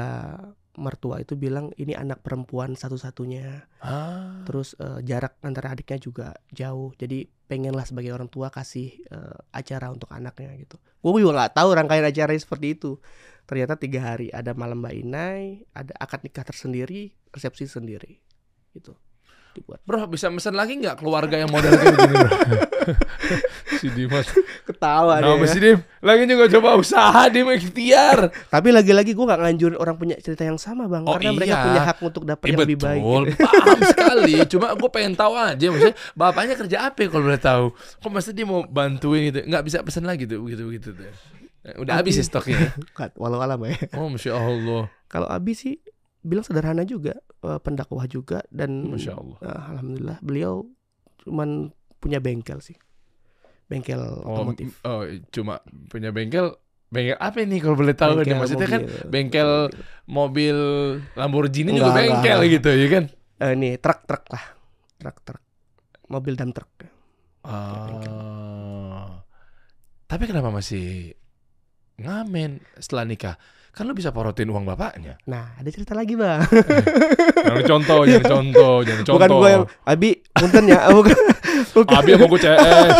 mertua itu bilang ini anak perempuan satu-satunya. Ah. terus eh, jarak antara adiknya juga jauh. Jadi pengenlah sebagai orang tua kasih eh, acara untuk anaknya gitu. Gue juga nggak tahu rangkaian acaranya seperti itu. Ternyata tiga hari. Ada malam mbak Inai ada akad nikah tersendiri resepsi sendiri gitu dibuat Bro bisa mesen lagi nggak keluarga yang model kayak gini bro? (laughs) si Dimas. ketawa Nah, deh si Dim. Lagi juga coba usaha Dim ikhtiar. tapi lagi-lagi gue nggak nganjurin orang punya cerita yang sama bang Oh, karena mereka iya. punya hak untuk dapat Iya yang lebih baik betul, (laughs) paham sekali. Cuma gue pengen tahu aja, maksudnya bapaknya kerja apa ya kalau boleh tahu? Kok masa dia mau bantuin gitu? Nggak bisa pesen lagi tuh, gitu gitu tuh. Eh, Udah habis ya stoknya. (laughs) Bukan, walau alam ya Oh, masya Allah, kalau Abi sih bilang sederhana juga eh, pendakwah juga dan masya Allah. eh, alhamdulillah beliau cuman punya bengkel sih bengkel Oh, otomotif oh, cuma punya bengkel. Bengkel apa ini kalau boleh tahu nih? Maksudnya kan mobil. bengkel mobil Lamborghini juga Enggak, bengkel enggak. gitu ya kan? Eh, ini truk truk lah truk truk mobil dan truk Ah. Tapi kenapa masih ngamen setelah nikah? Kan lu bisa porotin uang bapaknya. nah ada cerita lagi bang (laughs) Jangan contoh, jangan contoh, jangan contoh. bukan gue yang Abi punten ya (laughs) bukan, bukan. Abi sama gue CS.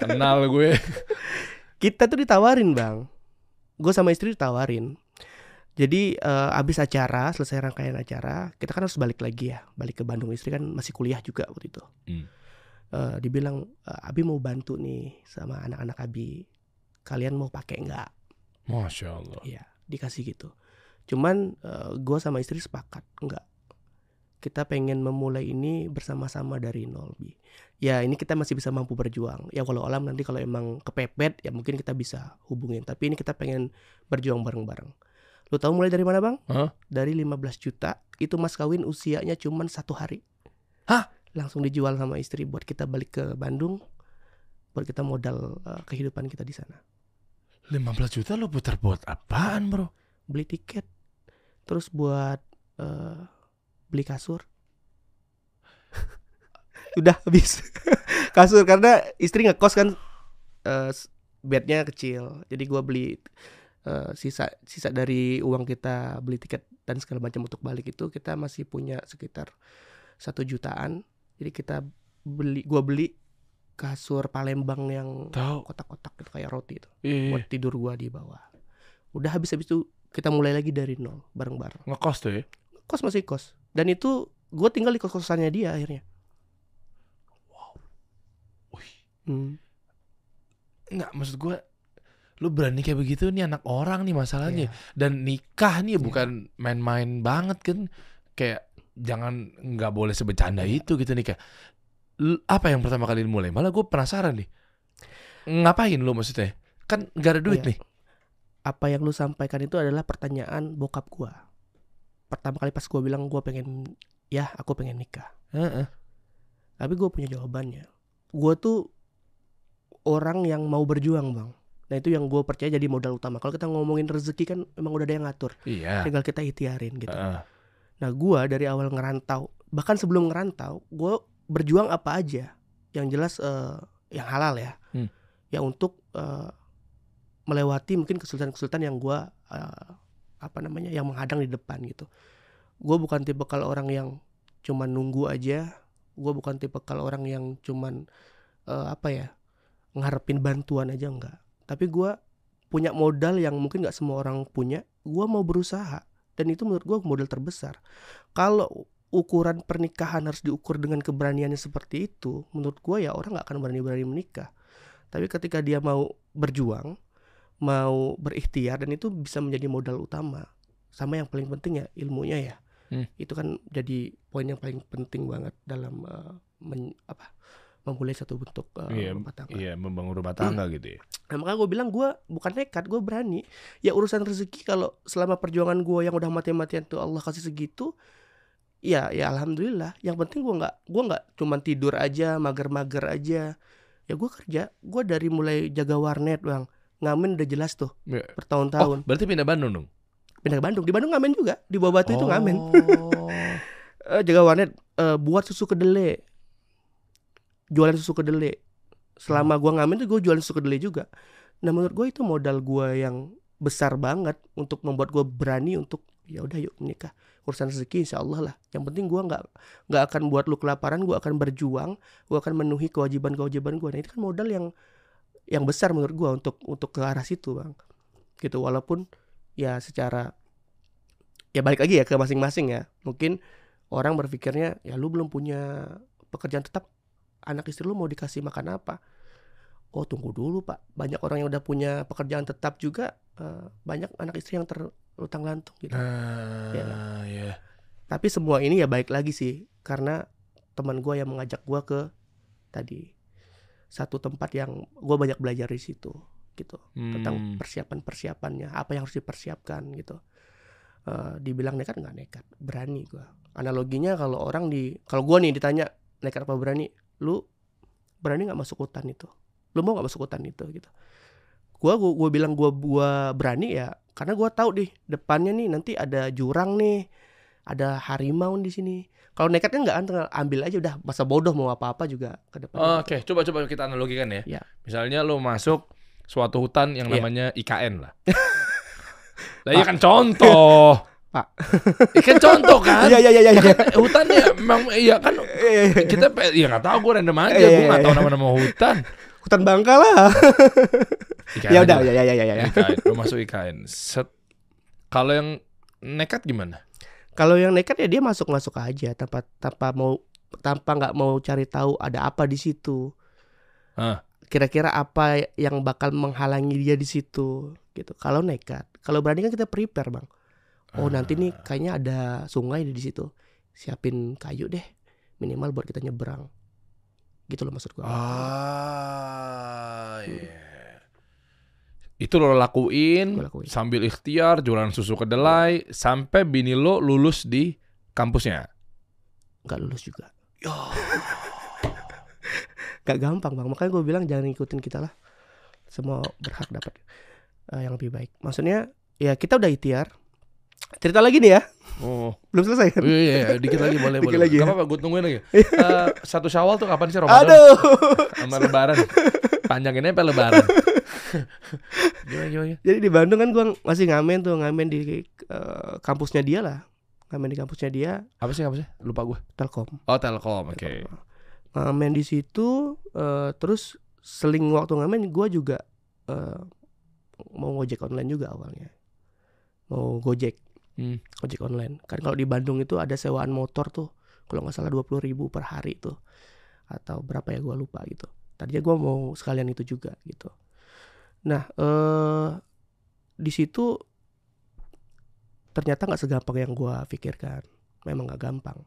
Kenal gue. kita tuh ditawarin bang gue sama istri ditawarin jadi eh, abis acara selesai rangkaian acara kita kan harus balik lagi ya balik ke Bandung istri kan masih kuliah juga waktu itu Hmm. Eh, dibilang "Eh, Abi mau bantu nih sama anak-anak Abi kalian mau pakai nggak Masya Allah. Iya dikasih gitu. Cuman gue sama istri sepakat nggak kita pengen memulai ini bersama-sama dari nol bi. Ya ini kita masih bisa mampu berjuang. Ya kalau alam nanti kalau emang kepepet ya mungkin kita bisa hubungin. Tapi ini kita pengen berjuang bareng-bareng. Lu tahu mulai dari mana bang? Hah? dari 15 juta itu mas kawin usianya cuman satu hari. Hah? langsung dijual sama istri buat kita balik ke Bandung buat kita modal eh, kehidupan kita di sana 15 juta lu putar buat apaan bro? beli tiket. Terus buat eh, beli kasur. (laughs) Udah habis. (laughs) Kasur karena istri ngekos kan s- bednya kecil. Jadi gua beli eh, sisa sisa dari uang kita beli tiket dan segala macam untuk balik itu kita masih punya sekitar satu jutaan. Jadi kita beli gua beli kasur Palembang yang kotak-kotak gitu kayak roti itu Iya. buat tidur gua di bawah udah habis habis itu kita mulai lagi dari nol bareng-bareng Ngekos tuh ya. kos masih kos dan itu gue tinggal di kos kosannya dia akhirnya Wih. Hmm. Enggak, maksud gue lu berani kayak begitu nih anak orang nih masalahnya. Iya. Dan nikah nih Iya. bukan main-main banget kan. Kayak jangan nggak boleh sebecanda Iya. itu gitu nikah. L- apa yang pertama kali mulai? Malah gue penasaran nih. Ngapain lu maksudnya? Kan gak ada duit Iya. nih. apa yang lu sampaikan itu adalah pertanyaan bokap gua pertama kali pas gua bilang gua pengen ya aku pengen nikah Heeh. tapi gua punya jawabannya gua tuh orang yang mau berjuang bang nah itu yang gua percaya jadi modal utama kalau kita ngomongin rezeki kan memang udah ada yang ngatur Iya. tinggal kita ikhtiarin gitu Heeh. Nah, gua dari awal ngerantau, bahkan sebelum ngerantau, gua berjuang apa aja. Yang jelas eh, yang halal ya. Hmm. Ya untuk eh, melewati mungkin kesulitan-kesulitan yang gua eh, apa namanya? yang menghadang di depan gitu. Gua bukan tipe kalau orang yang cuman nunggu aja. Gua bukan tipe kalau orang yang cuman eh, apa ya? ngarepin bantuan aja enggak. Tapi gua punya modal yang mungkin nggak semua orang punya. Gua mau berusaha dan itu menurut gue modal terbesar. Kalau ukuran pernikahan harus diukur dengan keberaniannya seperti itu, menurut gue ya orang nggak akan berani-berani menikah. Tapi ketika dia mau berjuang, mau berikhtiar dan itu bisa menjadi modal utama. Sama yang paling penting ya ilmunya ya. Hmm. Itu kan jadi poin yang paling penting banget dalam eh, men- apa memulai satu bentuk eh, Iya, rumah tangga. Iya, membangun rumah tangga gitu ya. Nah, makanya gue bilang gue bukan nekat, gue berani. Ya urusan rezeki kalau selama perjuangan gue yang udah mati-matian tuh Allah kasih segitu, ya ya alhamdulillah. Yang penting gue nggak gue nggak cuman tidur aja, mager-mager aja. Ya gue kerja, gue dari mulai jaga warnet bang, ngamen udah jelas tuh. Oh, bertahun-tahun. berarti pindah Bandung dong? Pindah ke Bandung, di Bandung ngamen juga, di bawah batu itu ngamen. Oh. (laughs) Eh, jaga warnet, eh, buat susu kedelai, jualan susu kedelai. Selama gua ngamen tuh gue jualan susu kedelai juga. Nah menurut gue itu modal gua yang besar banget untuk membuat gue berani untuk ya udah yuk menikah urusan rezeki insya Allah lah. Yang penting gua nggak nggak akan buat lu kelaparan gua akan berjuang gua akan memenuhi kewajiban kewajiban gua. Nah itu kan modal yang yang besar menurut gua untuk untuk ke arah situ bang. Gitu walaupun ya secara ya balik lagi ya ke masing-masing ya. Mungkin orang berpikirnya ya lu belum punya pekerjaan tetap anak istri lu mau dikasih makan apa? Oh tunggu dulu pak. Banyak orang yang udah punya pekerjaan tetap juga eh, banyak anak istri yang terutang lantung gitu. Nah, Ya. ya. tapi semua ini ya baik lagi sih karena teman gua yang mengajak gua ke tadi satu tempat yang gua banyak belajar di situ gitu. Tentang Hmm. persiapan persiapannya apa yang harus dipersiapkan gitu. Eh, dibilang nekat nggak nekat berani gua. Analoginya kalau orang di kalau gua nih ditanya nekat apa berani? Lu berani nggak masuk hutan itu? Lu mau nggak masuk hutan itu gitu. Gua, gua bilang gua gua berani ya karena gua tahu deh depannya nih nanti ada jurang nih ada harimau di sini kalau nekat kan nggak ambil aja udah masa bodoh mau apa apa juga ke depan Oh, Oke, coba coba kita analogikan ya. Ya. Misalnya lu masuk suatu hutan yang (laughs) Iya. namanya IKN lah. lah iya kan contoh. Pak. Ikan contoh kan? iya iya iya iya Kan hutannya memang iya kan kita pe- ya nggak tahu gue random aja, Iya, gue iya, nggak tahu iya. nama-nama hutan. Hutan bangka lah (laughs) ya udah ya ya ya ya ya IKN, lu masuk IKN. Set. Kalau yang nekat gimana? Kalau yang nekat ya dia masuk masuk aja tanpa tanpa mau tanpa nggak mau cari tahu ada apa di situ. Hah. Kira-kira apa yang bakal menghalangi dia di situ gitu. Kalau nekat, kalau berani kan kita prepare bang. Oh nanti nih kayaknya ada sungai di situ. Siapin kayu deh minimal buat kita nyebrang. Gitu loh maksud gua. Ah, iya. Itu lo lakuin, Gua lakuin. sambil ikhtiar jualan susu kedelai sampai bini lo lulus di kampusnya. Nggak lulus juga. (laughs) Gak gampang bang. Makanya gue bilang jangan ikutin kita lah. Semua berhak dapat eh, yang lebih baik. Maksudnya ya kita udah ikhtiar. Cerita lagi nih ya. Oh, Belum selesai kan? iya, iya, iya, dikit lagi boleh, (laughs) Dikit boleh. lagi Gak ya. apa-apa, gue tungguin lagi. (laughs) Eh, satu Syawal tuh kapan sih Ramadan? Aduh. Sama Lebaran. Panjanginnya sampai Lebaran. (laughs) Gimana gimana? Jadi di Bandung kan gua masih ngamen tuh, ngamen di eh, kampusnya dia lah. Ngamen di kampusnya dia Apa sih apa sih? Lupa gue. Telkom. Oh Telkom, oke. Ngamen di situ eh, terus seling waktu ngamen gua juga eh, mau ngojek online juga awalnya. Mau Gojek. Hmm. ojek online. Kan kalau di Bandung itu ada sewaan motor tuh kalau nggak salah 20.000 ribu per hari tuh atau berapa ya gua lupa gitu. Tadinya gua mau sekalian itu juga gitu. Nah eh di situ ternyata nggak segampang yang gua pikirkan. Memang nggak gampang.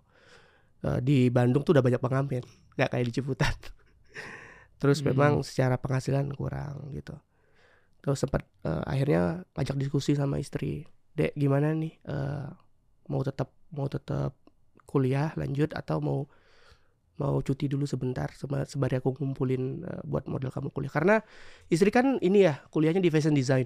Eh, di Bandung tuh udah banyak pengamen nggak kayak di Ciputat. (laughs) Terus Hmm. memang secara penghasilan kurang gitu. Terus sempat eh, akhirnya ngajak diskusi sama istri dek gimana nih eh, mau tetap mau tetap kuliah lanjut atau mau mau cuti dulu sebentar sembari aku ngumpulin eh, buat model kamu kuliah? Karena istri kan ini ya kuliahnya di fashion design.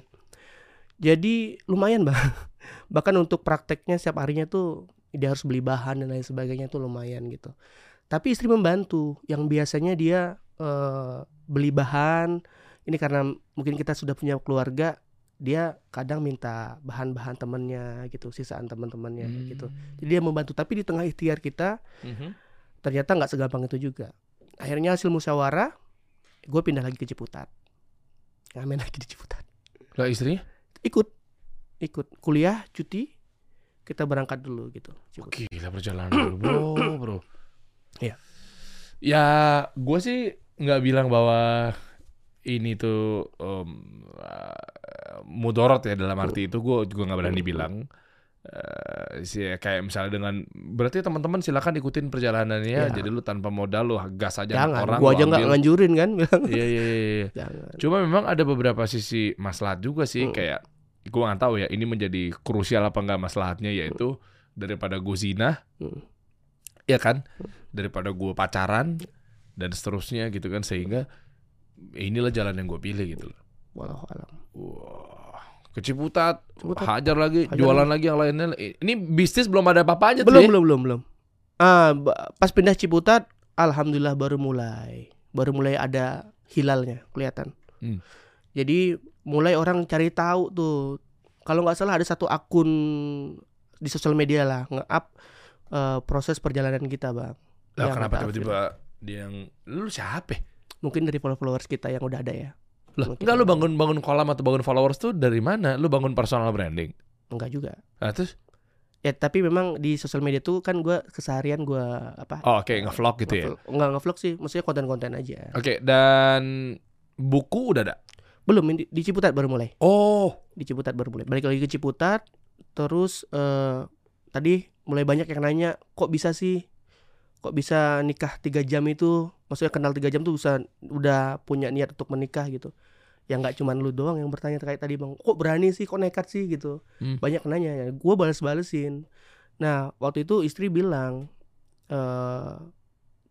Jadi lumayan bang (laughs) bahkan untuk prakteknya setiap harinya tuh dia harus beli bahan dan lain sebagainya tuh lumayan gitu. Tapi istri membantu yang biasanya dia eh, beli bahan ini karena mungkin kita sudah punya keluarga dia kadang minta bahan-bahan temennya gitu sisaan teman-temannya Hmm. gitu jadi dia membantu tapi di tengah ikhtiar kita Mhm. ternyata nggak segampang itu juga akhirnya hasil musyawarah gue pindah lagi ke Ciputat ngamen lagi di Ciputat Lah istrinya? ikut ikut kuliah cuti kita berangkat dulu gitu Ciputat. Gila perjalanan dulu, bro, bro. Iya. Ya, gue sih nggak bilang bahwa ini tuh em, uh, mudorot ya dalam arti itu gue juga nggak berani bilang. Eh, sih kayak misalnya dengan berarti teman-teman silakan ikutin perjalanannya Ya. jadi lu tanpa modal lu gas aja jangan orang gue lu aja nggak nganjurin kan bilang (laughs) iya iya iya, iya. jangan Cuma memang ada beberapa sisi maslahat juga sih Hmm. kayak gue nggak tahu ya ini menjadi krusial apa enggak maslahatnya yaitu daripada gue zina, Hmm. ya kan, daripada gue pacaran dan seterusnya gitu kan sehingga inilah jalan yang gue pilih gitu loh. walau alam Wah, keciputat, Ciputat. hajar lagi, Hajar jualan lagi yang lainnya. Ini bisnis belum ada apa-apanya tuh belum ya. belum belum belum ah ba- pas pindah Ciputat alhamdulillah baru mulai baru mulai ada hilalnya kelihatan Hmm. jadi mulai orang cari tahu tuh kalau nggak salah ada satu akun di sosial media lah nge-up eh, proses perjalanan kita bang Lah kenapa tiba-tiba dia yang lu siapa? Ya? mungkin dari followers kita yang udah ada ya Mungkin enggak lu bangun bangun kolam atau bangun followers tuh dari mana? Lu bangun personal branding. enggak juga Nah, terus ya tapi memang di sosial media tuh kan gua keseharian gua apa Oh, oke, ngevlog gitu ya. ngevlog- nggak ngevlog sih maksudnya konten-konten aja Oke, dan buku udah ada. belum di, di Ciputat baru mulai Oh, di Ciputat baru mulai balik lagi ke Ciputat terus eh, tadi mulai banyak yang nanya kok bisa sih kok bisa nikah tiga jam itu maksudnya kenal tiga jam tuh bisa udah punya niat untuk menikah gitu. Ya nggak cuman lu doang yang bertanya terkait tadi bang. Kok berani sih kok nekat sih gitu. Hmm. banyak nanya ya. Gue balas balesin nah waktu itu istri bilang eh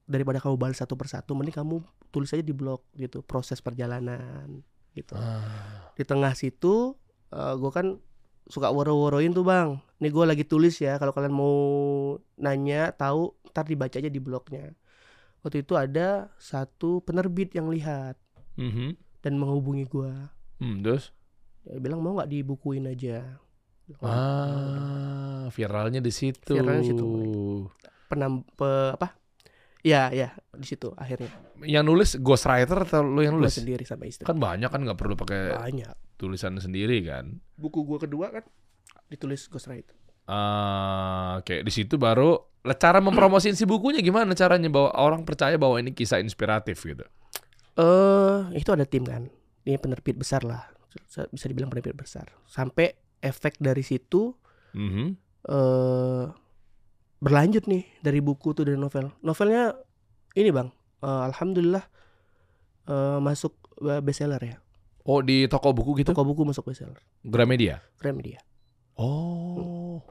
daripada kamu balas satu persatu mending kamu tulis aja di blog gitu proses perjalanan gitu. Ah. di tengah situ gue kan suka woro-woroin tuh bang nih gue lagi tulis ya kalau kalian mau nanya tahu ntar dibaca aja di blognya waktu itu ada satu penerbit yang lihat Mhm. dan menghubungi gue Hmm, terus? dia bilang mau nggak dibukuin aja Ah, viralnya di situ. Viralnya di situ. penam pe- apa ya ya di situ akhirnya Yang nulis ghostwriter atau lu yang nulis? sendiri sama istri Kan banyak kan nggak perlu pakai banyak tulisan sendiri kan. buku gue kedua kan ditulis ghostwriter Ah, oke. Di situ baru cara mempromosin si bukunya gimana caranya bahwa orang percaya bahwa ini kisah inspiratif gitu. eh itu ada tim kan? Ini penerbit besar lah. Bisa dibilang penerbit besar. Sampai efek dari situ Mhm. eh berlanjut nih dari buku tuh dari novel. Novelnya ini bang. Eh, alhamdulillah eh, masuk bestseller ya Oh di toko buku gitu? toko buku masuk bestseller Gramedia. Gramedia Oh,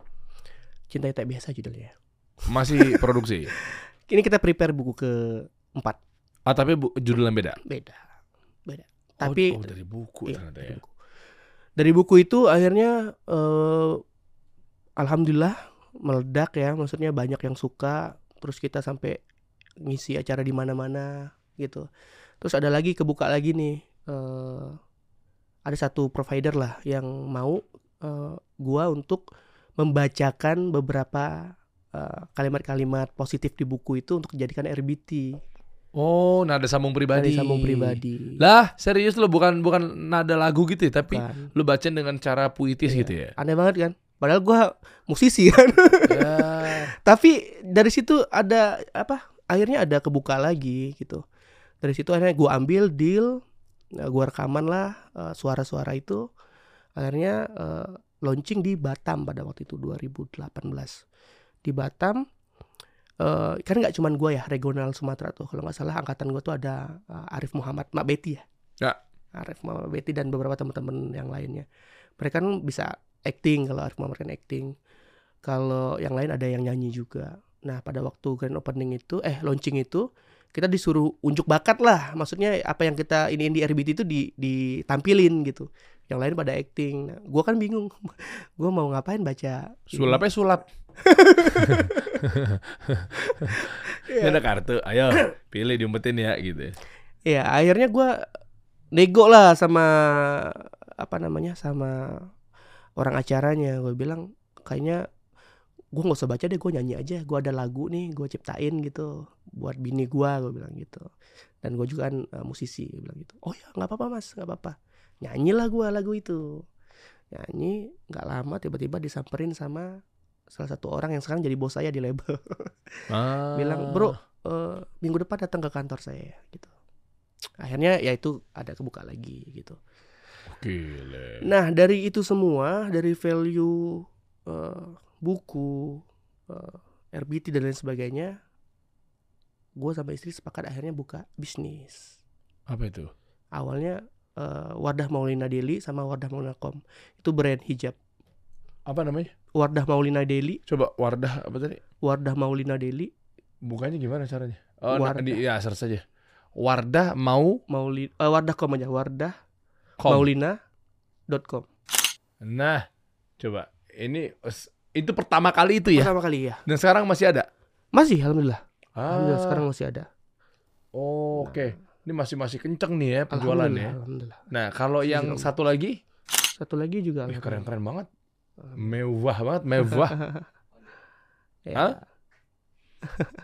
cinta tak biasa judulnya masih (laughs) produksi. ini kita prepare buku ke empat Ah tapi bu, judul yang beda. beda beda Oh, tapi oh, dari buku Iya, ternyata dari ya. buku. Dari buku itu akhirnya eh, alhamdulillah meledak ya, maksudnya banyak yang suka, terus kita sampai ngisi acara di mana-mana gitu. Terus ada lagi kebuka lagi nih eh, ada satu provider lah yang mau eh, gua untuk membacakan beberapa eh, kalimat-kalimat positif di buku itu untuk dijadikan RBT Oh, nada sambung pribadi. dari sambung pribadi. Lah, serius lo bukan bukan nada lagu gitu ya, tapi Bukan. lu bacain dengan cara puitis Iya. gitu ya. Aneh banget kan? Padahal gua musisi kan. ya. (laughs) Tapi dari situ ada apa? Akhirnya ada kebuka lagi gitu. Dari situ akhirnya gua ambil deal, nah, gua rekaman lah eh, suara-suara itu. Akhirnya eh, launching di Batam pada waktu itu 2018. Di Batam eh kan nggak cuman gua ya regional Sumatera tuh kalau nggak salah angkatan gua tuh ada eh, Arif Muhammad Mak Betty ya. Ya. Arif Muhammad Betty dan beberapa teman-teman yang lainnya. Mereka kan bisa acting kalau Arif Muhammad kan acting. Kalau yang lain ada yang nyanyi juga. Nah pada waktu grand opening itu, eh launching itu kita disuruh unjuk bakat lah. Maksudnya apa yang kita ini di RBT itu di, ditampilin gitu. Yang lain pada acting. Nah, gua kan bingung. (laughs) gua mau ngapain baca. Sulapnya sulap. (laughs) Ini ada kartu, ayo pilih diumpetin ya gitu. Iya, akhirnya gua nego lah sama apa namanya sama orang acaranya. Gue bilang kayaknya gua nggak usah baca deh, gue nyanyi aja. Gua ada lagu nih, gue ciptain gitu buat bini gua, gue bilang gitu. Dan gue juga kan eh, musisi, gue bilang gitu. Oh ya nggak apa-apa mas, nggak apa-apa. Nyanyilah gua lagu itu. Nyanyi, nggak lama tiba-tiba disamperin sama salah satu orang yang sekarang jadi bos saya di label. (laughs) Ah. bilang bro eh, minggu depan datang ke kantor saya gitu akhirnya ya itu ada kebuka lagi gitu Gile. nah dari itu semua dari value eh, buku eh, RBT dan lain sebagainya gue sama istri sepakat akhirnya buka bisnis Apa itu? awalnya eh, Wardah Maulina Deli sama Wardah Maulina Com itu brand hijab Apa namanya? Wardah Maulina Deli Coba Wardah apa tadi? Wardah Maulina Deli Bukanya gimana caranya? Oh, Wardah. di, ya search saja. Wardah mau Mauli eh, Wardah Com aja Wardah com. Maulina.com Nah, coba ini itu pertama kali itu ya. pertama kali ya Dan sekarang masih ada. masih alhamdulillah Ah, alhamdulillah sekarang masih ada oh, Oke, ini masih masih kenceng nih ya penjualannya. alhamdulillah Nah, kalau Masih yang satu lagi, satu lagi juga alhamdulillah. keren-keren banget. Mewah banget, mewah. (laughs) Ya. Hah?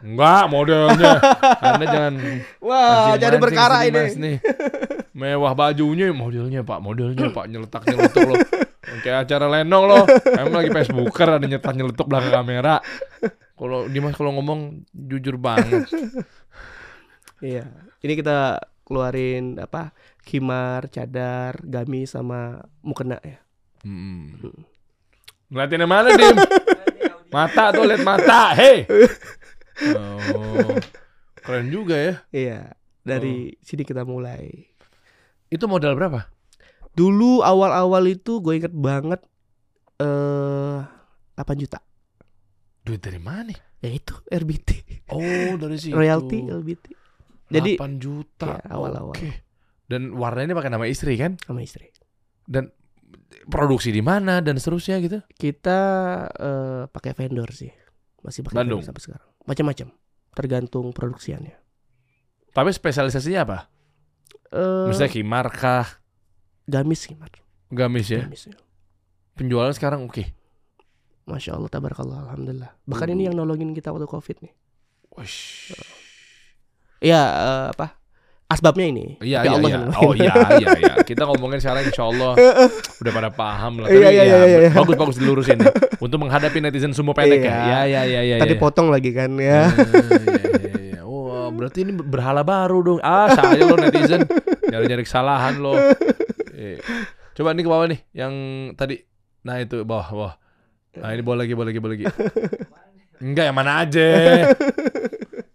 Enggak, modelnya. Anda jangan (laughs) wah jadi sini, ini nih. (laughs) Mewah bajunya, modelnya Pak, modelnya Pak nyeletak nyeletuk loh. Kayak acara lenong loh. (laughs) Emang lagi Facebooker ada nyetak nyeletuk belakang kamera. Kalau Dimas kalau ngomong jujur banget. iya ini kita keluarin apa khimar cadar gamis sama mukena ya Hmm. Ngeliatin yang mana, Dim? Mata tuh, lihat mata. Hei. Oh. Keren juga ya. iya dari Oh. sini kita mulai Itu modal berapa? Dulu awal-awal itu gue inget banget eh 8 juta Duit dari mana? ya itu RBT Oh, dari situ. royalty RBT jadi 8 juta. ya, awal-awal. Oke. Dan warnanya pakai nama istri kan? sama istri Dan produksi di mana dan seterusnya gitu. kita eh, pakai vendor sih masih pakai Bandung. vendor sampai sekarang macam-macam tergantung produksiannya Tapi spesialisasinya apa? eh Misalnya khimar kah? Gamis khimar Gamis ya. gamis ya. Penjualan sekarang oke. masya allah tabarakallah alhamdulillah bahkan ini yang nolongin kita waktu covid nih Wish. ya eh, apa asbabnya ini Iya, iya, Allah iya. Oh iya, iya, iya. Kita ngomongin sekarang insya Allah (laughs) udah pada paham lah. Iya, Tapi iya, ya, iya, iya. bagus bagus dilurusin ya. Untuk menghadapi netizen semua pendek ya. Iya. Iya, iya, iya, iya. tadi iya. potong lagi kan ya Ah, iya, iya, iya. Oh, berarti ini berhala baru dong. Ah, saya lo netizen nyari-nyari kesalahan lo. Eh, Coba nih ke bawah nih, yang tadi. Nah itu bawah, bawah. Nah ini bawah lagi, bawah lagi, bawah lagi. Enggak, yang mana aja.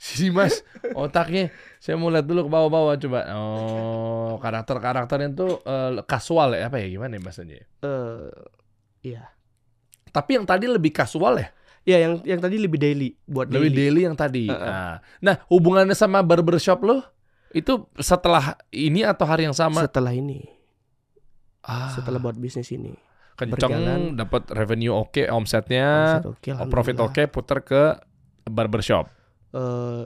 Si Mas, otaknya. Saya mau lihat dulu ke bawah-bawah coba. Oh, karakter-karakternya tuh eh, kasual ya, apa ya gimana ya bahasanya? ya? eh iya Tapi yang tadi lebih kasual ya, ya yang yang tadi lebih daily buat lebih daily, daily yang tadi. Heeh. Nah, nah, hubungannya sama barbershop lo itu setelah ini atau hari yang sama? setelah ini Ah, setelah buat bisnis ini. Kenceng, dapat revenue oke, omsetnya, Omset oh, profit oke, puter ke barbershop. eh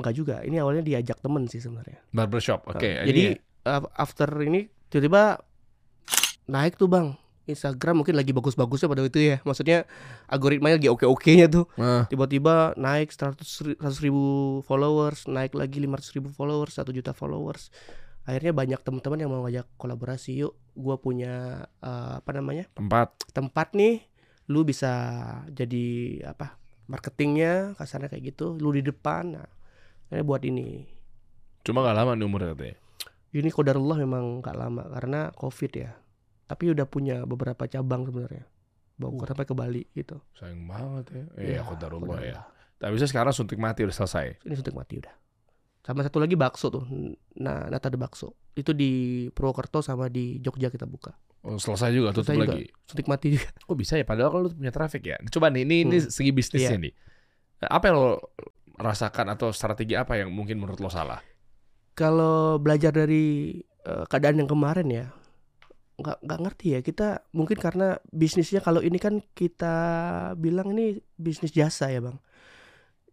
enggak juga. Ini awalnya diajak temen sih sebenarnya. Barbershop, oke. Eh, ini jadi af- after ini tiba-tiba naik tuh bang. Instagram mungkin lagi bagus-bagusnya pada itu ya. Maksudnya algoritmanya lagi oke-okenya tuh. Nah, tiba-tiba naik 100 ri- 100 ribu followers naik lagi 500 ribu followers 1 juta followers akhirnya banyak teman-teman yang mau ngajak kolaborasi yuk gua punya eh, apa namanya tempat. tempat nih lu bisa jadi apa marketingnya kasarnya kayak gitu lu di depan nah akhirnya buat ini Cuma gak lama nih umurnya katanya. ini kodarullah memang gak lama karena covid ya tapi udah punya beberapa cabang sebenarnya bawa sampai ke Bali gitu Sayang banget ya. Iya, Iya, ya. qadarullah. Tapi bisa sekarang suntik mati udah selesai. ini suntik mati udah sama satu lagi bakso tuh nah nata de bakso itu di Purwokerto sama di Jogja kita buka Oh, selesai juga tutup Selesai juga. lagi. suntik mati juga (laughs) Kok bisa ya? Padahal kalau lu punya traffic ya. Coba nih, ini ini Hmm. segi bisnisnya Iya. nih. Apa yang lo rasakan atau strategi apa yang mungkin menurut lo salah? kalau belajar dari eh, keadaan yang kemarin ya nggak nggak ngerti ya kita mungkin karena bisnisnya kalau ini kan kita bilang ini bisnis jasa ya bang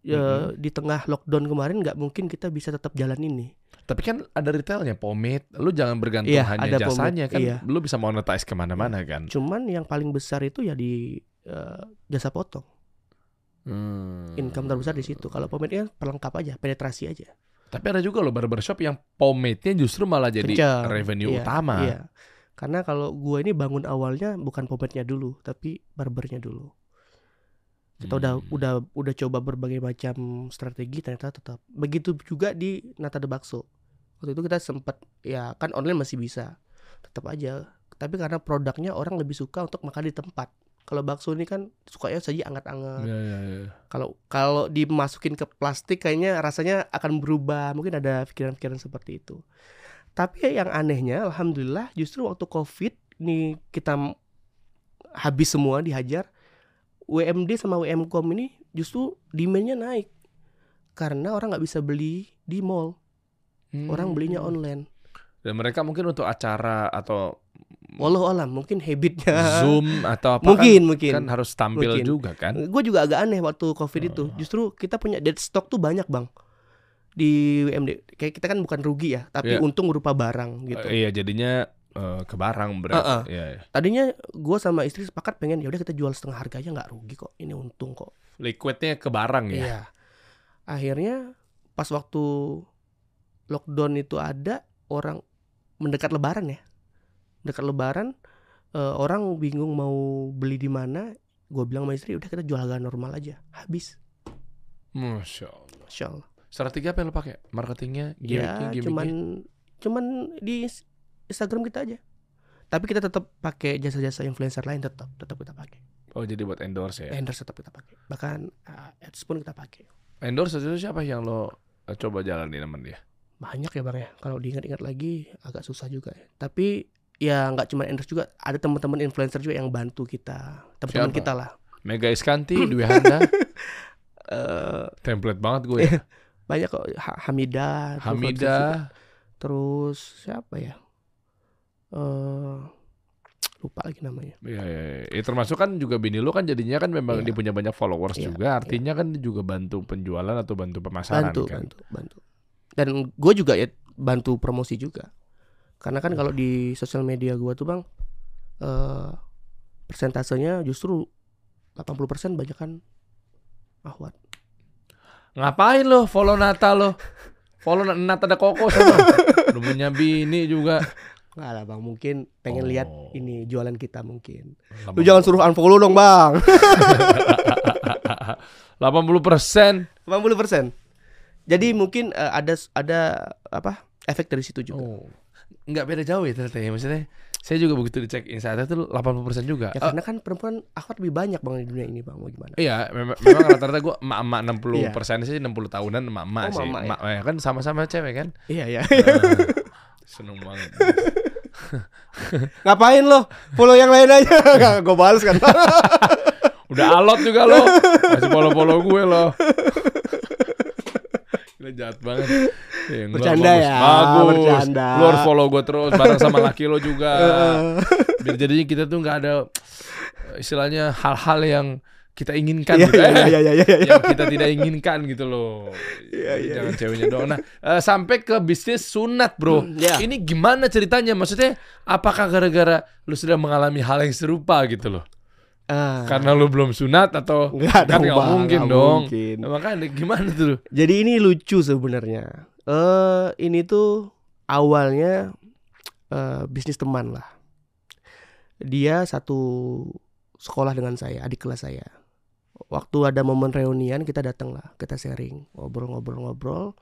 Ya, di tengah lockdown kemarin nggak mungkin kita bisa tetap jalan ini Tapi kan ada retailnya, pomade. Lu jangan bergantung Iya, hanya ada pomade, jasanya kan. iya. Lu bisa monetize ke mana-mana kan. cuman yang paling besar itu ya di eh, jasa potong Hmm. income terbesar di situ kalau pomade kan pelengkap aja penetrasi aja Tapi ada juga loh barbershop yang pomade-nya justru malah jadi Kencang. revenue Iya, utama. iya karena kalau gua ini bangun awalnya bukan pomade-nya dulu tapi barbernya dulu kita udah Hmm. udah udah coba berbagai macam strategi ternyata tetap. Begitu juga di Nata de Bakso. Waktu itu kita sempat ya kan online masih bisa. Tetap aja. Tapi karena produknya orang lebih suka untuk makan di tempat. Kalau bakso ini kan sukanya saja anget-anget. Iya, iya, iya. kalau kalau dimasukin ke plastik kayaknya rasanya akan berubah. Mungkin ada pikiran-pikiran seperti itu. Tapi yang anehnya alhamdulillah justru waktu covid nih kita habis semua dihajar WMD sama WMCom ini justru demandnya naik karena orang nggak bisa beli di mall orang belinya Hmm. online Dan mereka mungkin untuk acara atau walau alam mungkin habitnya Zoom atau apa mungkin kan, mungkin kan harus tampil Mungkin. juga kan. gue juga agak aneh waktu covid itu Oh. justru kita punya dead stock tuh banyak bang di WMD kayak kita kan bukan rugi ya tapi Iya. untung berupa barang gitu Eh, iya jadinya eh, ke barang berarti. Uh-uh. Iya, iya. tadinya gue sama istri sepakat pengen ya udah kita jual setengah harganya nggak rugi kok ini untung kok Liquidnya ke barang ya. iya akhirnya pas waktu lockdown itu ada orang mendekat lebaran ya mendekat lebaran eh, orang bingung mau beli di mana gue bilang sama istri udah kita jual harga normal aja habis Masya Allah. Masya Allah Strategi apa yang lo pakai? Marketingnya, gimmicknya, ya gimmicknya? cuman cuman di Instagram kita aja. Tapi kita tetap pakai jasa-jasa influencer lain tetap tetap kita pakai. Oh jadi buat endorse ya? endorse tetap kita pakai. Bahkan uh, ads pun kita pakai. Endorse itu siapa yang lo eh, coba jalanin sama dia? banyak ya bang ya. Kalau diingat-ingat lagi agak susah juga ya. Tapi ya nggak cuma endorse juga ada teman-teman influencer juga yang bantu kita. Teman-teman kita lah. Mega Iskanti, Dwi Handa, (laughs) Eh, template banget gue ya. (laughs) banyak kok. Ha- Hamida terus Hamida, terus siapa ya eh lupa lagi namanya ya, ya, ya. Ya, termasuk kan juga bini lo kan jadinya kan memang Iya. dia punya banyak followers Iya, juga, artinya kan dia juga bantu penjualan atau bantu pemasaran bantu kan. bantu bantu dan gue juga ya bantu promosi juga karena kan kalau di sosial media gue tuh bang eh persentasenya justru 80% banyak kan ahwat Ngapain lo follow Nata lo? Follow Na- Nata ada koko sama. Udah punya bini juga. Nggak lah bang mungkin pengen Oh. lihat ini jualan kita mungkin Lama- lu jangan suruh unfollow dong bang (laughs) 80 persen. 80% jadi mungkin eh, ada ada apa efek dari situ juga Oh. Nggak beda jauh ya ternyata ya. Maksudnya saya juga begitu dicek Instagram itu 80% juga. ya Eh, karena kan perempuan akhwat lebih banyak bang di dunia ini bang mau gimana Iya, memang, memang rata-rata gue emak-emak 60 Iya. persen sih 60 tahunan emak-emak Oh, sih. emak-emak ya? Emak, ya kan sama-sama cewek kan. iya iya Nah, seneng banget. (laughs) ngapain lo follow yang lain aja (laughs) gue balas kan (laughs) Udah alot juga lo. Masih follow-follow gue lo. Gila jahat banget. Ya, enggak, Bercanda bagus. ya, Bagus. bercanda. Lo harus follow gue terus bareng sama laki lo juga. Biar jadinya kita tuh nggak ada istilahnya hal-hal yang kita inginkan Iya gitu. iya Eh, iya iya iya. iya. yang kita tidak inginkan gitu loh. Iya, iya, Jangan ceweknya doang. Nah, eh, sampai ke bisnis sunat, Bro. Hmm, iya. Ini gimana ceritanya? Maksudnya apakah gara-gara lu sudah mengalami hal yang serupa gitu loh? Ah, Karena lu belum sunat atau Nggak kan dong, nggak mungkin nggak dong. mungkin. Nah, makanya gimana tuh? Jadi ini lucu sebenarnya. Eh ini tuh awalnya eh bisnis teman lah. Dia satu sekolah dengan saya, adik kelas saya. Waktu ada momen reunian kita datang lah, kita sharing, ngobrol-ngobrol-ngobrol.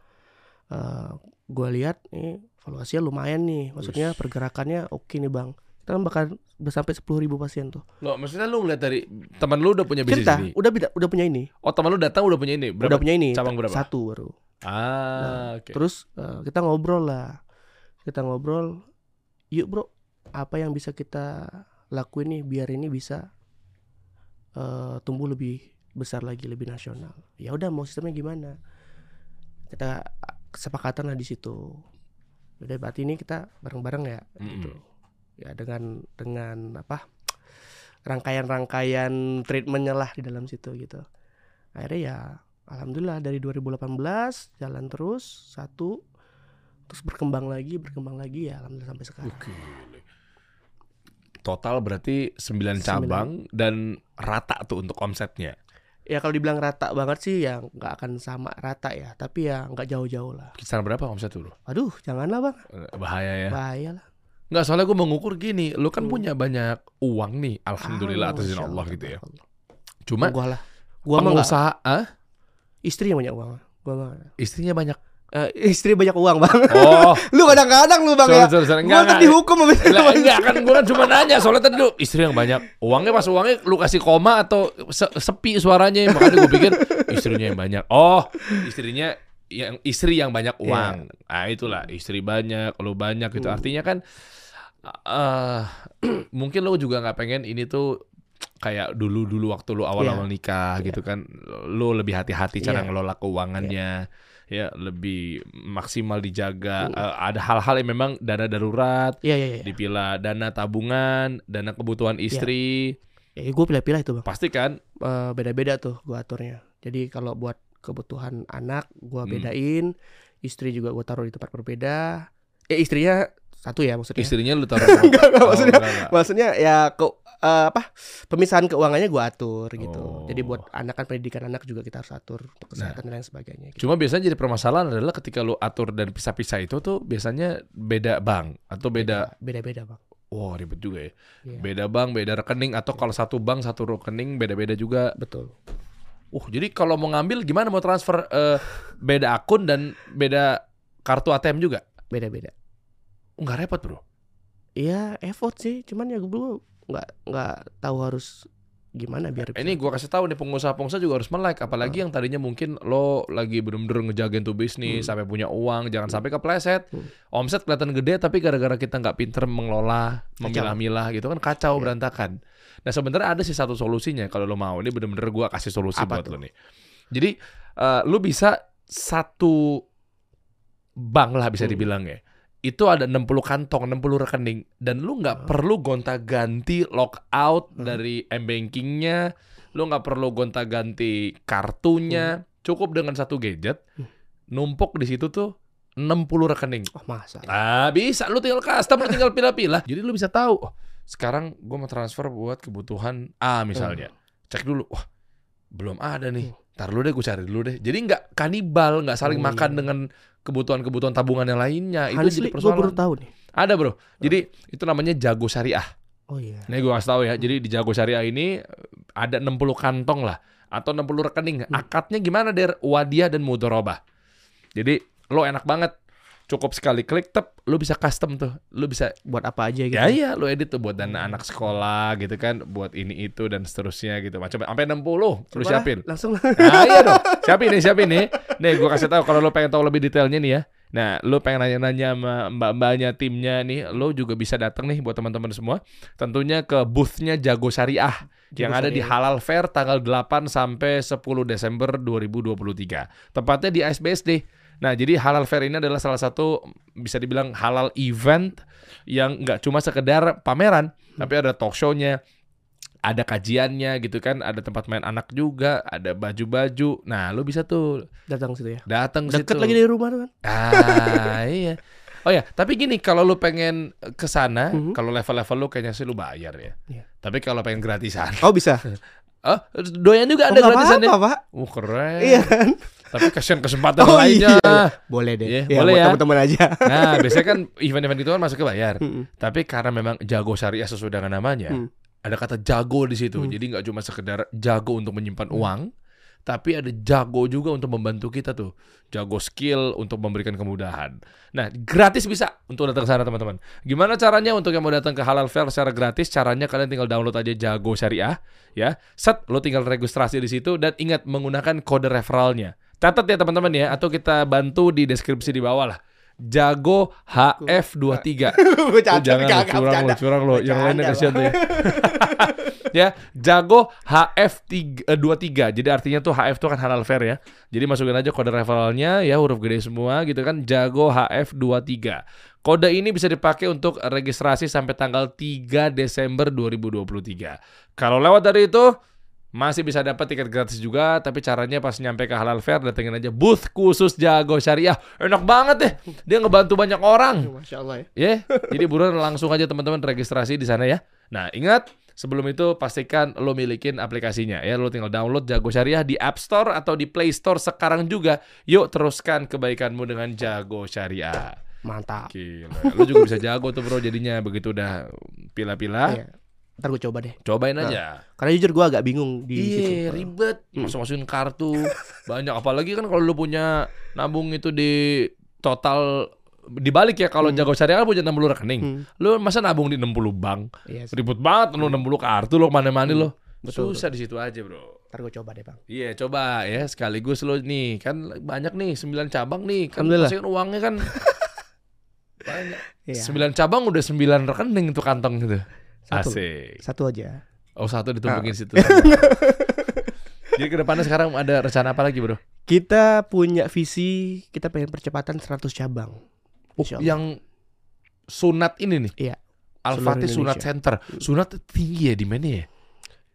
Eh gua lihat nih valuasinya lumayan nih, maksudnya pergerakannya oke nih bang. Kita kan bakal udah sampai sepuluh ribu pasien tuh. Lo maksudnya lu ngeliat dari teman lu udah punya bisnis Cerita, ini. udah udah punya ini, Oh, teman lu datang udah punya ini. Berapa? udah punya ini, cabang berapa? satu baru. Ah, oke. Terus eh, kita ngobrol lah. Kita ngobrol, yuk bro, apa yang bisa kita lakuin nih biar ini bisa eh, tumbuh lebih besar lagi, lebih nasional. Ya udah mau sistemnya gimana? Kita kesepakatan lah di situ. Udah berarti ini kita bareng-bareng ya, gitu. Ya dengan dengan apa? Rangkaian-rangkaian treatmentnya lah di dalam situ gitu. Akhirnya ya Alhamdulillah dari 2018 jalan terus satu terus berkembang lagi berkembang lagi ya alhamdulillah sampai sekarang. Oke. Total berarti 9 Sembilan. cabang dan rata tuh untuk omsetnya. Ya kalau dibilang rata banget sih ya nggak akan sama rata ya, tapi ya nggak jauh-jauh lah. Kisaran berapa omset dulu? Aduh janganlah bang, Eh, Bahaya ya. bahaya lah. Nggak soalnya gue mengukur gini, lu kan Hmm. punya banyak uang nih, alhamdulillah atas izin Allah gitu ya. Allah. Cuma gua lah, gua mah pengusaha, ah, istri yang banyak uang. Gua mah istrinya banyak. Eh, istri banyak uang bang. Oh, (laughs) lu kadang-kadang lu bang sorry, ya. sorry, sorry. Gua Enggak, tuh enggak. dihukum sama istri. Lah, enggak kan gue kan cuma nanya soalnya tadi lu istri yang banyak uangnya pas uangnya lu kasih koma atau se- sepi suaranya makanya gue pikir istrinya yang banyak oh istrinya yang istri yang banyak uang ah itulah istri banyak lu banyak gitu Hmm. artinya kan eh (clears throat) mungkin lu juga nggak pengen ini tuh kayak dulu dulu waktu lu awal-awal nikah gitu kan lu lebih hati-hati cara Iya. ngelola keuangannya ya lebih maksimal dijaga Hmm. Eh, ada hal-hal yang memang dana darurat Iya iya iya. dipilah dana tabungan, dana kebutuhan istri, Ya, gue pilih-pilih itu bang. pasti kan? Eh, beda-beda tuh gua aturnya. Jadi kalau buat kebutuhan anak gua Hmm. bedain, istri juga gua taruh di tempat berbeda. Eh istrinya satu ya maksudnya. Istrinya lu (laughs) taruh Enggak, enggak, Oh, maksudnya enggak, enggak. maksudnya ya ke eh, apa pemisahan keuangannya gua atur gitu. Oh. Jadi buat anak kan pendidikan anak juga kita harus atur untuk kesehatan dan lain sebagainya. Gitu. Cuma biasanya jadi permasalahan adalah ketika lu atur dan pisah-pisah itu tuh biasanya beda bank atau beda, Beda-beda bang. wah ribet juga ya. Iya. Beda bank, beda rekening atau kalau satu bank satu rekening beda-beda juga. Betul. Uh, jadi kalau mau ngambil gimana mau transfer eh, beda akun dan beda kartu ATM juga? Beda-beda. Enggak repot, Bro. Iya effort sih, cuman ya gue nggak nggak tahu harus gimana biar bisa. Ini gua kasih tahu nih pengusaha-pengusaha juga harus melek apalagi yang tadinya mungkin lo lagi bener-bener ngejagain tuh bisnis Hmm. sampai punya uang jangan sampai kepleset. Hmm. Omset kelihatan gede tapi gara-gara kita nggak pinter mengelola, memilah-milah gitu kan kacau Iya. berantakan. Nah, sebenarnya ada sih satu solusinya kalau lo mau. Ini bener-bener gua kasih solusi Apa buat tuh? lo nih. Jadi eh, lo bisa satu bank lah bisa Hmm. dibilang ya. Itu ada 60 kantong, 60 rekening dan lu nggak Oh. perlu gonta-ganti lockout Hmm. dari m-bankingnya, lu nggak perlu gonta-ganti kartunya, cukup dengan satu gadget, Hmm. numpuk di situ tuh 60 rekening. Oh masa. Ah bisa, lu tinggal custom, lu tinggal pilih-pilih. Jadi lu bisa tahu, oh, sekarang gua mau transfer buat kebutuhan A misalnya. Cek dulu, wah belum ada nih. Hmm. Ntar lu deh, gue cari dulu deh. Jadi nggak kanibal, nggak saling Oh, makan iya. dengan kebutuhan-kebutuhan tabungan yang lainnya. Itu jadi gue persoalan. baru tahu nih. Ada bro. Jadi itu namanya jago syariah. Oh iya. Nih gue kasih tahu ya. Jadi di jago syariah ini ada 60 kantong lah atau 60 rekening. Hmm. Akadnya gimana der? Wadiah dan mudorobah. Jadi lo enak banget. Cukup sekali klik tep, lo bisa custom tuh. Lo bisa Buat apa aja gitu. ya iya lo edit tuh buat dana anak sekolah gitu kan, buat ini itu dan seterusnya gitu. Macam sampai 60 lo Coba lah, siapin. Langsung Nah iya dong, (laughs) siapin nih, siapin nih. Nih gue kasih tahu kalau lo pengen tahu lebih detailnya nih ya. Nah, lo pengen nanya-nanya sama mbak-mbaknya timnya nih, lo juga bisa datang nih buat teman-teman semua. Tentunya ke boothnya Jago Syariah yang ada di Halal Fair tanggal 8 sampai 10 Desember 2023. Tepatnya di ASBSD. Nah, jadi Halal Fair ini adalah salah satu bisa dibilang halal event yang nggak cuma sekedar pameran, tapi ada talk show-nya, ada kajiannya gitu kan, ada tempat main anak juga, ada baju-baju. Nah, lu bisa tuh Datang situ ya. datang Deket situ. lagi dari rumah kan. Ah, (laughs) iya. Oh ya, tapi gini kalau lu pengen ke sana, Mhm. kalau level-level lu kayaknya sih lu bayar ya. Iya. Tapi kalau pengen gratisan, Oh bisa. (laughs) oh doyan juga ada oh, nggak gratisan ya. apa-apa, Pak. Oh, keren. Iya kan? Tapi kasihan kesempatan Oh, lainnya. iya. Boleh deh. Iya, Ya, boleh buat ya. teman-teman aja. Nah, biasanya kan event-event gitu kan masuk ke bayar. Mm-mm. Tapi karena memang jago syariah sesuai dengan namanya, Hmm. ada kata jago di situ. Hmm. Jadi nggak cuma sekedar jago untuk menyimpan uang, tapi ada jago juga untuk membantu kita tuh. Jago skill untuk memberikan kemudahan. Nah, gratis bisa untuk datang ke sana teman-teman. Gimana caranya untuk yang mau datang ke Halal Fair secara gratis? Caranya kalian tinggal download aja Jago Syariah, ya. Set, lo tinggal registrasi di situ dan ingat menggunakan kode referralnya. Catat ya teman-teman ya, atau kita bantu di deskripsi di bawah lah. Jago HF23. Gue Oh, jangan lo, curang lo, curang lo. Yang lainnya kasihan tuh ya. (laughs) ya, Jago HF23. Jadi artinya tuh HF tuh kan halal fair ya. Jadi masukin aja kode referralnya ya huruf gede semua gitu kan. Jago HF23. Kode ini bisa dipakai untuk registrasi sampai tanggal 3 Desember 2023. Kalau lewat dari itu masih bisa dapat tiket gratis juga, tapi caranya pas nyampe ke Halal Fair datengin aja booth khusus Jago Syariah. Enak banget deh. Dia ngebantu banyak orang. Masya Allah ya. Ya, jadi buruan langsung aja teman-teman registrasi di sana ya. Nah, ingat sebelum itu pastikan lo milikin aplikasinya ya. Lo tinggal download Jago Syariah di App Store atau di Play Store sekarang juga. Yuk teruskan kebaikanmu dengan Jago Syariah. Mantap. Gila, lo juga bisa jago tuh bro jadinya begitu udah pila-pila. Iya. Ntar gue coba deh. Cobain Nah, aja. Karena jujur gue agak bingung di situ. Iya, ribet. Hmm. Masuk-masukin kartu. Banyak apalagi kan kalau lu punya nabung itu di total dibalik ya kalau Hmm. jago syariah kan punya 60 rekening. Hmm. Lu masa nabung di 60 bank? Iya, sih. Ribut banget lu 60 kartu lu ke mana-mana Hmm. lo. Betul, Susah di situ aja, Bro. Ntar gue coba deh bang. Iya, coba ya sekaligus lo nih kan banyak nih 9 cabang nih. Kan pasti kan uangnya kan (laughs) banyak. Iya. 9 cabang udah 9 rekening tuh kantong gitu. Satu. Asik. Satu aja. Oh, satu ditumpukin Ah. situ. (laughs) Jadi ke depannya sekarang ada rencana apa lagi, Bro? Kita punya visi kita pengen percepatan 100 cabang. Allah. yang sunat ini nih. Iya. Al-Fatih Sunat. Center. Sunat tinggi ya di mana ya?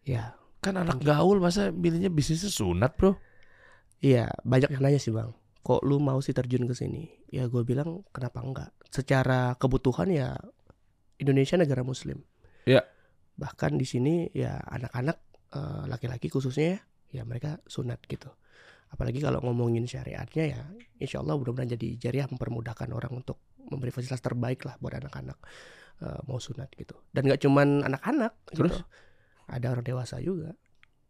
Ya, Kan anak gaul masa milihnya bisnisnya sunat, Bro? iya banyak yang nanya sih bang. Kok lu mau sih terjun ke sini? Ya gue bilang kenapa enggak? Secara kebutuhan ya Indonesia negara Muslim. Iya. Bahkan di sini ya anak-anak eh, laki-laki khususnya ya, ya mereka sunat gitu. Apalagi kalau ngomongin syariatnya ya, insya Allah mudah-mudahan jadi jariah mempermudahkan orang untuk memberi fasilitas terbaik lah buat anak-anak eh, mau sunat gitu. Dan nggak cuman anak-anak, Terus? gitu. ada orang dewasa juga.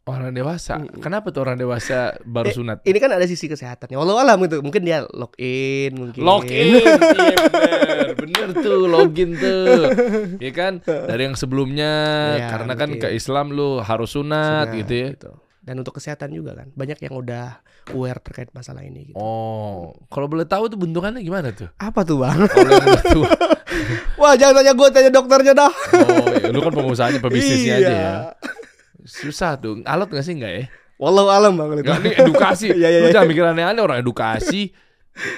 Orang dewasa. Mm-mm. Kenapa tuh orang dewasa baru Eh, sunat? Ini kan ada sisi kesehatannya. Walau alam gitu, mungkin dia login mungkin. Login, iya bener, bener tuh login tuh, ya kan? Dari yang sebelumnya, Iya, karena kan mungkin. ke Islam lu harus sunat, Sunat, gitu ya. Dan untuk kesehatan juga kan, banyak yang udah aware terkait masalah ini. Gitu. Oh, kalau boleh tahu tuh bentukannya gimana tuh? Apa tuh bang? Kalau (laughs) Wah jangan tanya gue, tanya dokternya dah. oh, ya, lu kan pengusahanya pebisnisnya Iya. aja ya. Susah tuh, alat gak sih nggak ya? Walau alam bang. Nggak, ini edukasi. (laughs) Iya, iya, Lu iya. jangan mikir aneh-aneh orang edukasi. (laughs)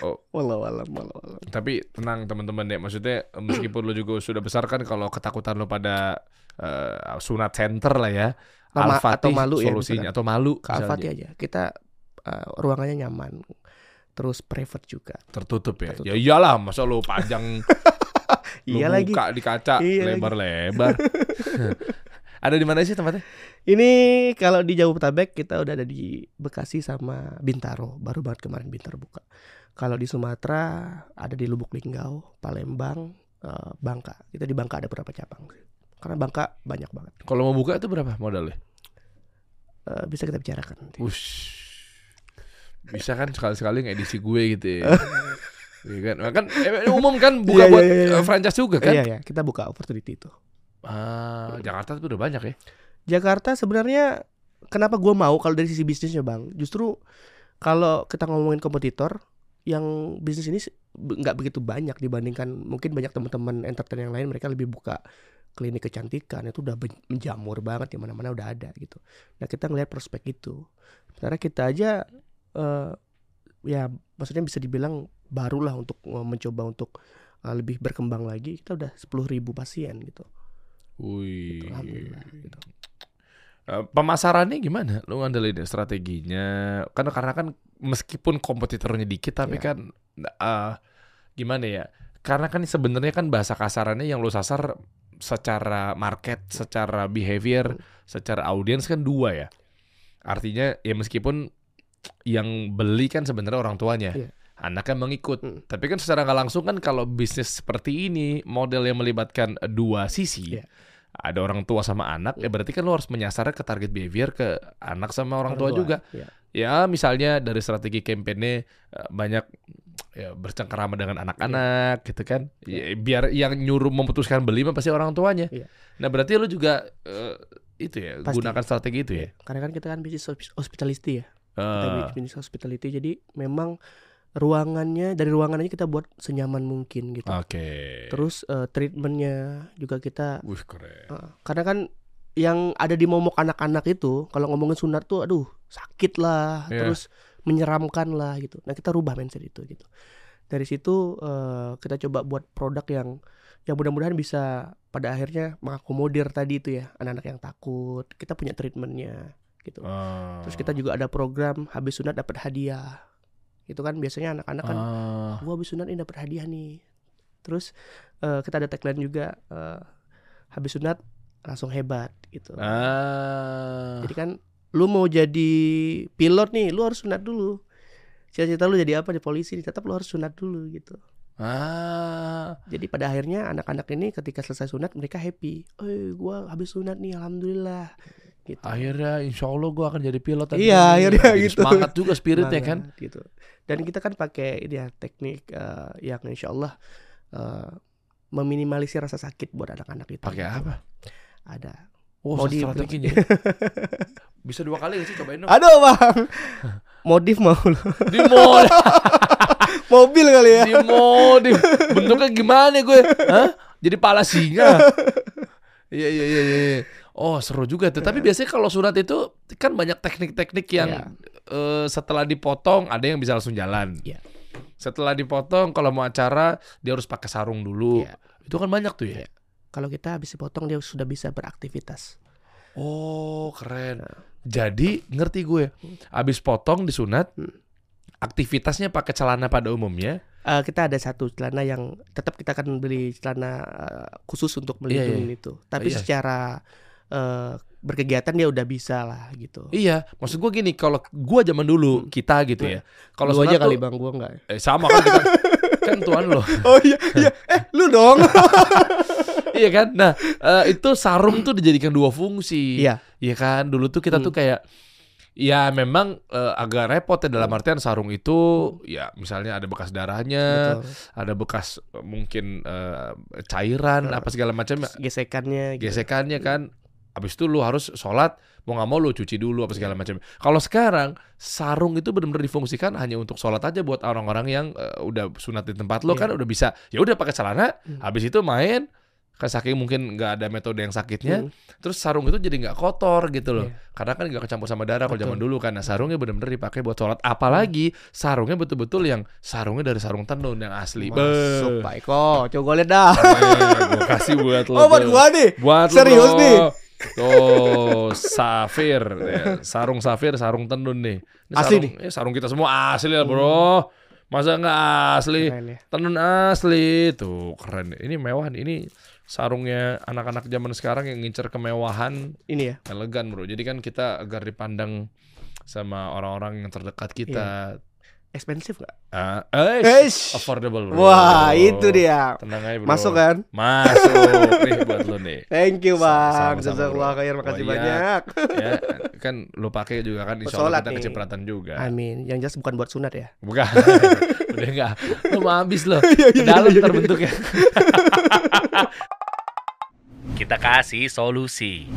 Oh, Walau alam, walau alam. tapi tenang teman-teman ya. Maksudnya meskipun lu juga sudah besar kan kalau ketakutan lu pada eh, sunat center lah ya. Al-Fatih atau malu ya, solusinya atau malu Ke Al-Fatih aja. Kita eh, ruangannya nyaman, terus private juga. tertutup ya. Tertutup. Ya iyalah, masa lu panjang (laughs) lu Iya lagi. buka di kaca Iya lebar-lebar. Ada di mana sih tempatnya? Ini kalau di Jabodetabek kita udah ada di Bekasi sama Bintaro. Baru banget kemarin Bintaro buka. Kalau di Sumatera ada di Lubuk Linggau, Palembang, eh, Bangka. Kita di Bangka ada beberapa cabang. Karena Bangka banyak banget. Kalau mau buka itu berapa modalnya? Eh, bisa kita bicarakan. nanti. Ush. Bisa kan sekali-sekali ngedisi gue gitu ya. (laughs) Iya kan? Kan eh, umum kan buka Iya, buat iya, iya. eh, franchise juga kan? Iya ya, kita buka opportunity itu. Ah, Jakarta tuh udah banyak ya. Jakarta sebenarnya kenapa gua mau kalau dari sisi bisnisnya bang? Justru kalau kita ngomongin kompetitor yang bisnis ini nggak begitu banyak dibandingkan mungkin banyak teman-teman entertain yang lain mereka lebih buka klinik kecantikan itu udah menjamur banget di mana-mana udah ada gitu. Nah kita ngelihat prospek itu. Sementara kita aja eh, ya maksudnya bisa dibilang barulah untuk eh, mencoba untuk eh, lebih berkembang lagi kita udah 10.000 ribu pasien gitu. Wih. Alhamdulillah gitu. Eh, pemasarannya gimana? Lu ngandelin strateginya? Karena karena kan meskipun kompetitornya dikit tapi Iya. kan eh, gimana ya? Karena kan sebenarnya kan bahasa kasarannya yang lu sasar secara market, secara behavior, secara audiens kan dua ya. Artinya ya meskipun yang beli kan sebenarnya orang tuanya. Iya. Anaknya mengikut. Hmm. Tapi kan secara nggak langsung kan kalau bisnis seperti ini, model yang melibatkan dua sisi. Iya. Ada orang tua sama anak, ya berarti kan lo harus menyasar ke target behavior ke anak sama orang, tua, juga. Iya. Ya misalnya dari strategi kampanye eh, banyak ya bercengkerama dengan anak-anak gitu kan. Ya, biar yang nyuruh memutuskan beli mah pasti orang tuanya. Iya. Nah berarti lo juga eh, itu ya Pasti. gunakan strategi itu ya. Karena kan kita kan bisnis hosp- hospitality ya. Kita Eh, bisnis hospitality jadi memang ruangannya dari ruangannya kita buat senyaman mungkin gitu. Oke. Terus eh, treatmentnya juga kita Wih keren. karena kan yang ada di momok anak-anak itu kalau ngomongin sunat tuh aduh sakit lah Iya. terus menyeramkan lah gitu. Nah kita rubah mindset itu gitu. Dari situ eh, kita coba buat produk yang yang mudah-mudahan bisa pada akhirnya mengakomodir tadi itu ya anak-anak yang takut. Kita punya treatmentnya gitu. Ah. Terus kita juga ada program habis sunat dapat hadiah. Itu kan biasanya anak-anak kan, Ah. gua habis sunat ini dapat hadiah nih. Terus eh, kita ada tagline juga eh, habis sunat langsung hebat gitu. Ah. Jadi kan lu mau jadi pilot nih, lu harus sunat dulu. Cita-cita lu jadi apa di polisi, tetap lu harus sunat dulu gitu. Ah. Jadi pada akhirnya anak-anak ini ketika selesai sunat mereka happy. Eh, gua habis sunat nih, alhamdulillah. Gitu. Akhirnya insya Allah gue akan jadi pilot Iya, akhirnya Jadi gitu. Semangat juga spiritnya kan. Gitu. Dan kita kan pakai ini ya teknik eh, yang insya Allah eh, meminimalisir rasa sakit buat anak-anak itu. Pakai apa? Ada. Oh, di- strateginya. Bisa dua kali gak sih cobain dong? Aduh bang, modif mau. Di mall, (laughs) mobil kali ya. di modif. Bentuknya gimana gue? Hah? Jadi pala singa. (laughs) Iya iya iya iya. Oh seru juga tuh. Tapi biasanya kalau sunat itu kan banyak teknik-teknik yang Iya. eh, setelah dipotong ada yang bisa langsung jalan. Iya. Setelah dipotong kalau mau acara dia harus pakai sarung dulu. Iya. Itu kan banyak tuh ya. Iya. Kalau kita habis dipotong dia sudah bisa beraktivitas. Oh keren. Jadi ngerti gue. Abis potong disunat, Hmm. aktivitasnya pakai celana pada umumnya. Eh, kita ada satu celana yang tetap kita akan beli celana eh, khusus untuk Iya, melindungi itu. Tapi Iya. secara eh, berkegiatan dia udah bisa lah gitu. Iya, maksud gue gini, kalau gue zaman dulu kita gitu ya. Kalau Lu aja kali bang, gua enggak. eh, sama kan kita (laughs) kan tuan lo. Oh iya, iya. Eh, lu dong. (laughs) iya kan? Nah, eh, itu sarung tuh dijadikan dua fungsi. Iya. Iya kan? Dulu tuh kita tuh kayak ya memang eh, agak repot ya dalam artian sarung itu ya misalnya ada bekas darahnya, Betul. ada bekas mungkin eh, cairan apa segala macam Gesekannya gitu. gesekannya kan habis itu lu harus sholat mau nggak mau lu cuci dulu apa segala macam kalau sekarang sarung itu benar-benar difungsikan hanya untuk sholat aja buat orang-orang yang eh, udah sunat di tempat lo Iya. kan udah bisa ya udah pakai celana Hmm. habis itu main kan saking mungkin nggak ada metode yang sakitnya Hmm. terus sarung itu jadi nggak kotor gitu loh Iya. karena kan nggak kecampur sama darah kalau zaman dulu kan nah sarungnya benar-benar dipakai buat sholat apalagi sarungnya betul-betul yang sarungnya dari sarung tenun yang asli Masuk. Pak Eko, coba gue liat dah. Gua kasih buat (laughs) lo Oh buat gua nih. Buat Serius bro. nih? Tuh, safir, Ya, sarung safir, sarung tenun nih. Ini Asli sarung, eh, sarung kita semua asli lah bro. Masa nggak asli? Keren ya. Tenun asli, tuh keren. Ini mewah, nih. ini sarungnya anak-anak zaman sekarang yang ngincer kemewahan, Ini ya. elegan bro. Jadi kan kita agar dipandang sama orang-orang yang terdekat kita. Expensive gak? Ah, eh, Eish. affordable bro. Wah, itu dia. Tenang aja bro. Masuk kan? Masuk nih buat lo nih. Thank you, Bang. Jazakallah khair, makasih Oh, iya. banyak. ya kan lo pakai juga kan insya Sholat Allah kita nih. kecipratan juga Amin. Yang jelas bukan buat sunat ya. bukan (laughs) udah enggak lo mau habis lo (laughs) Iya, iya, dalam iya. terbentuknya (laughs) Kita kasih solusi.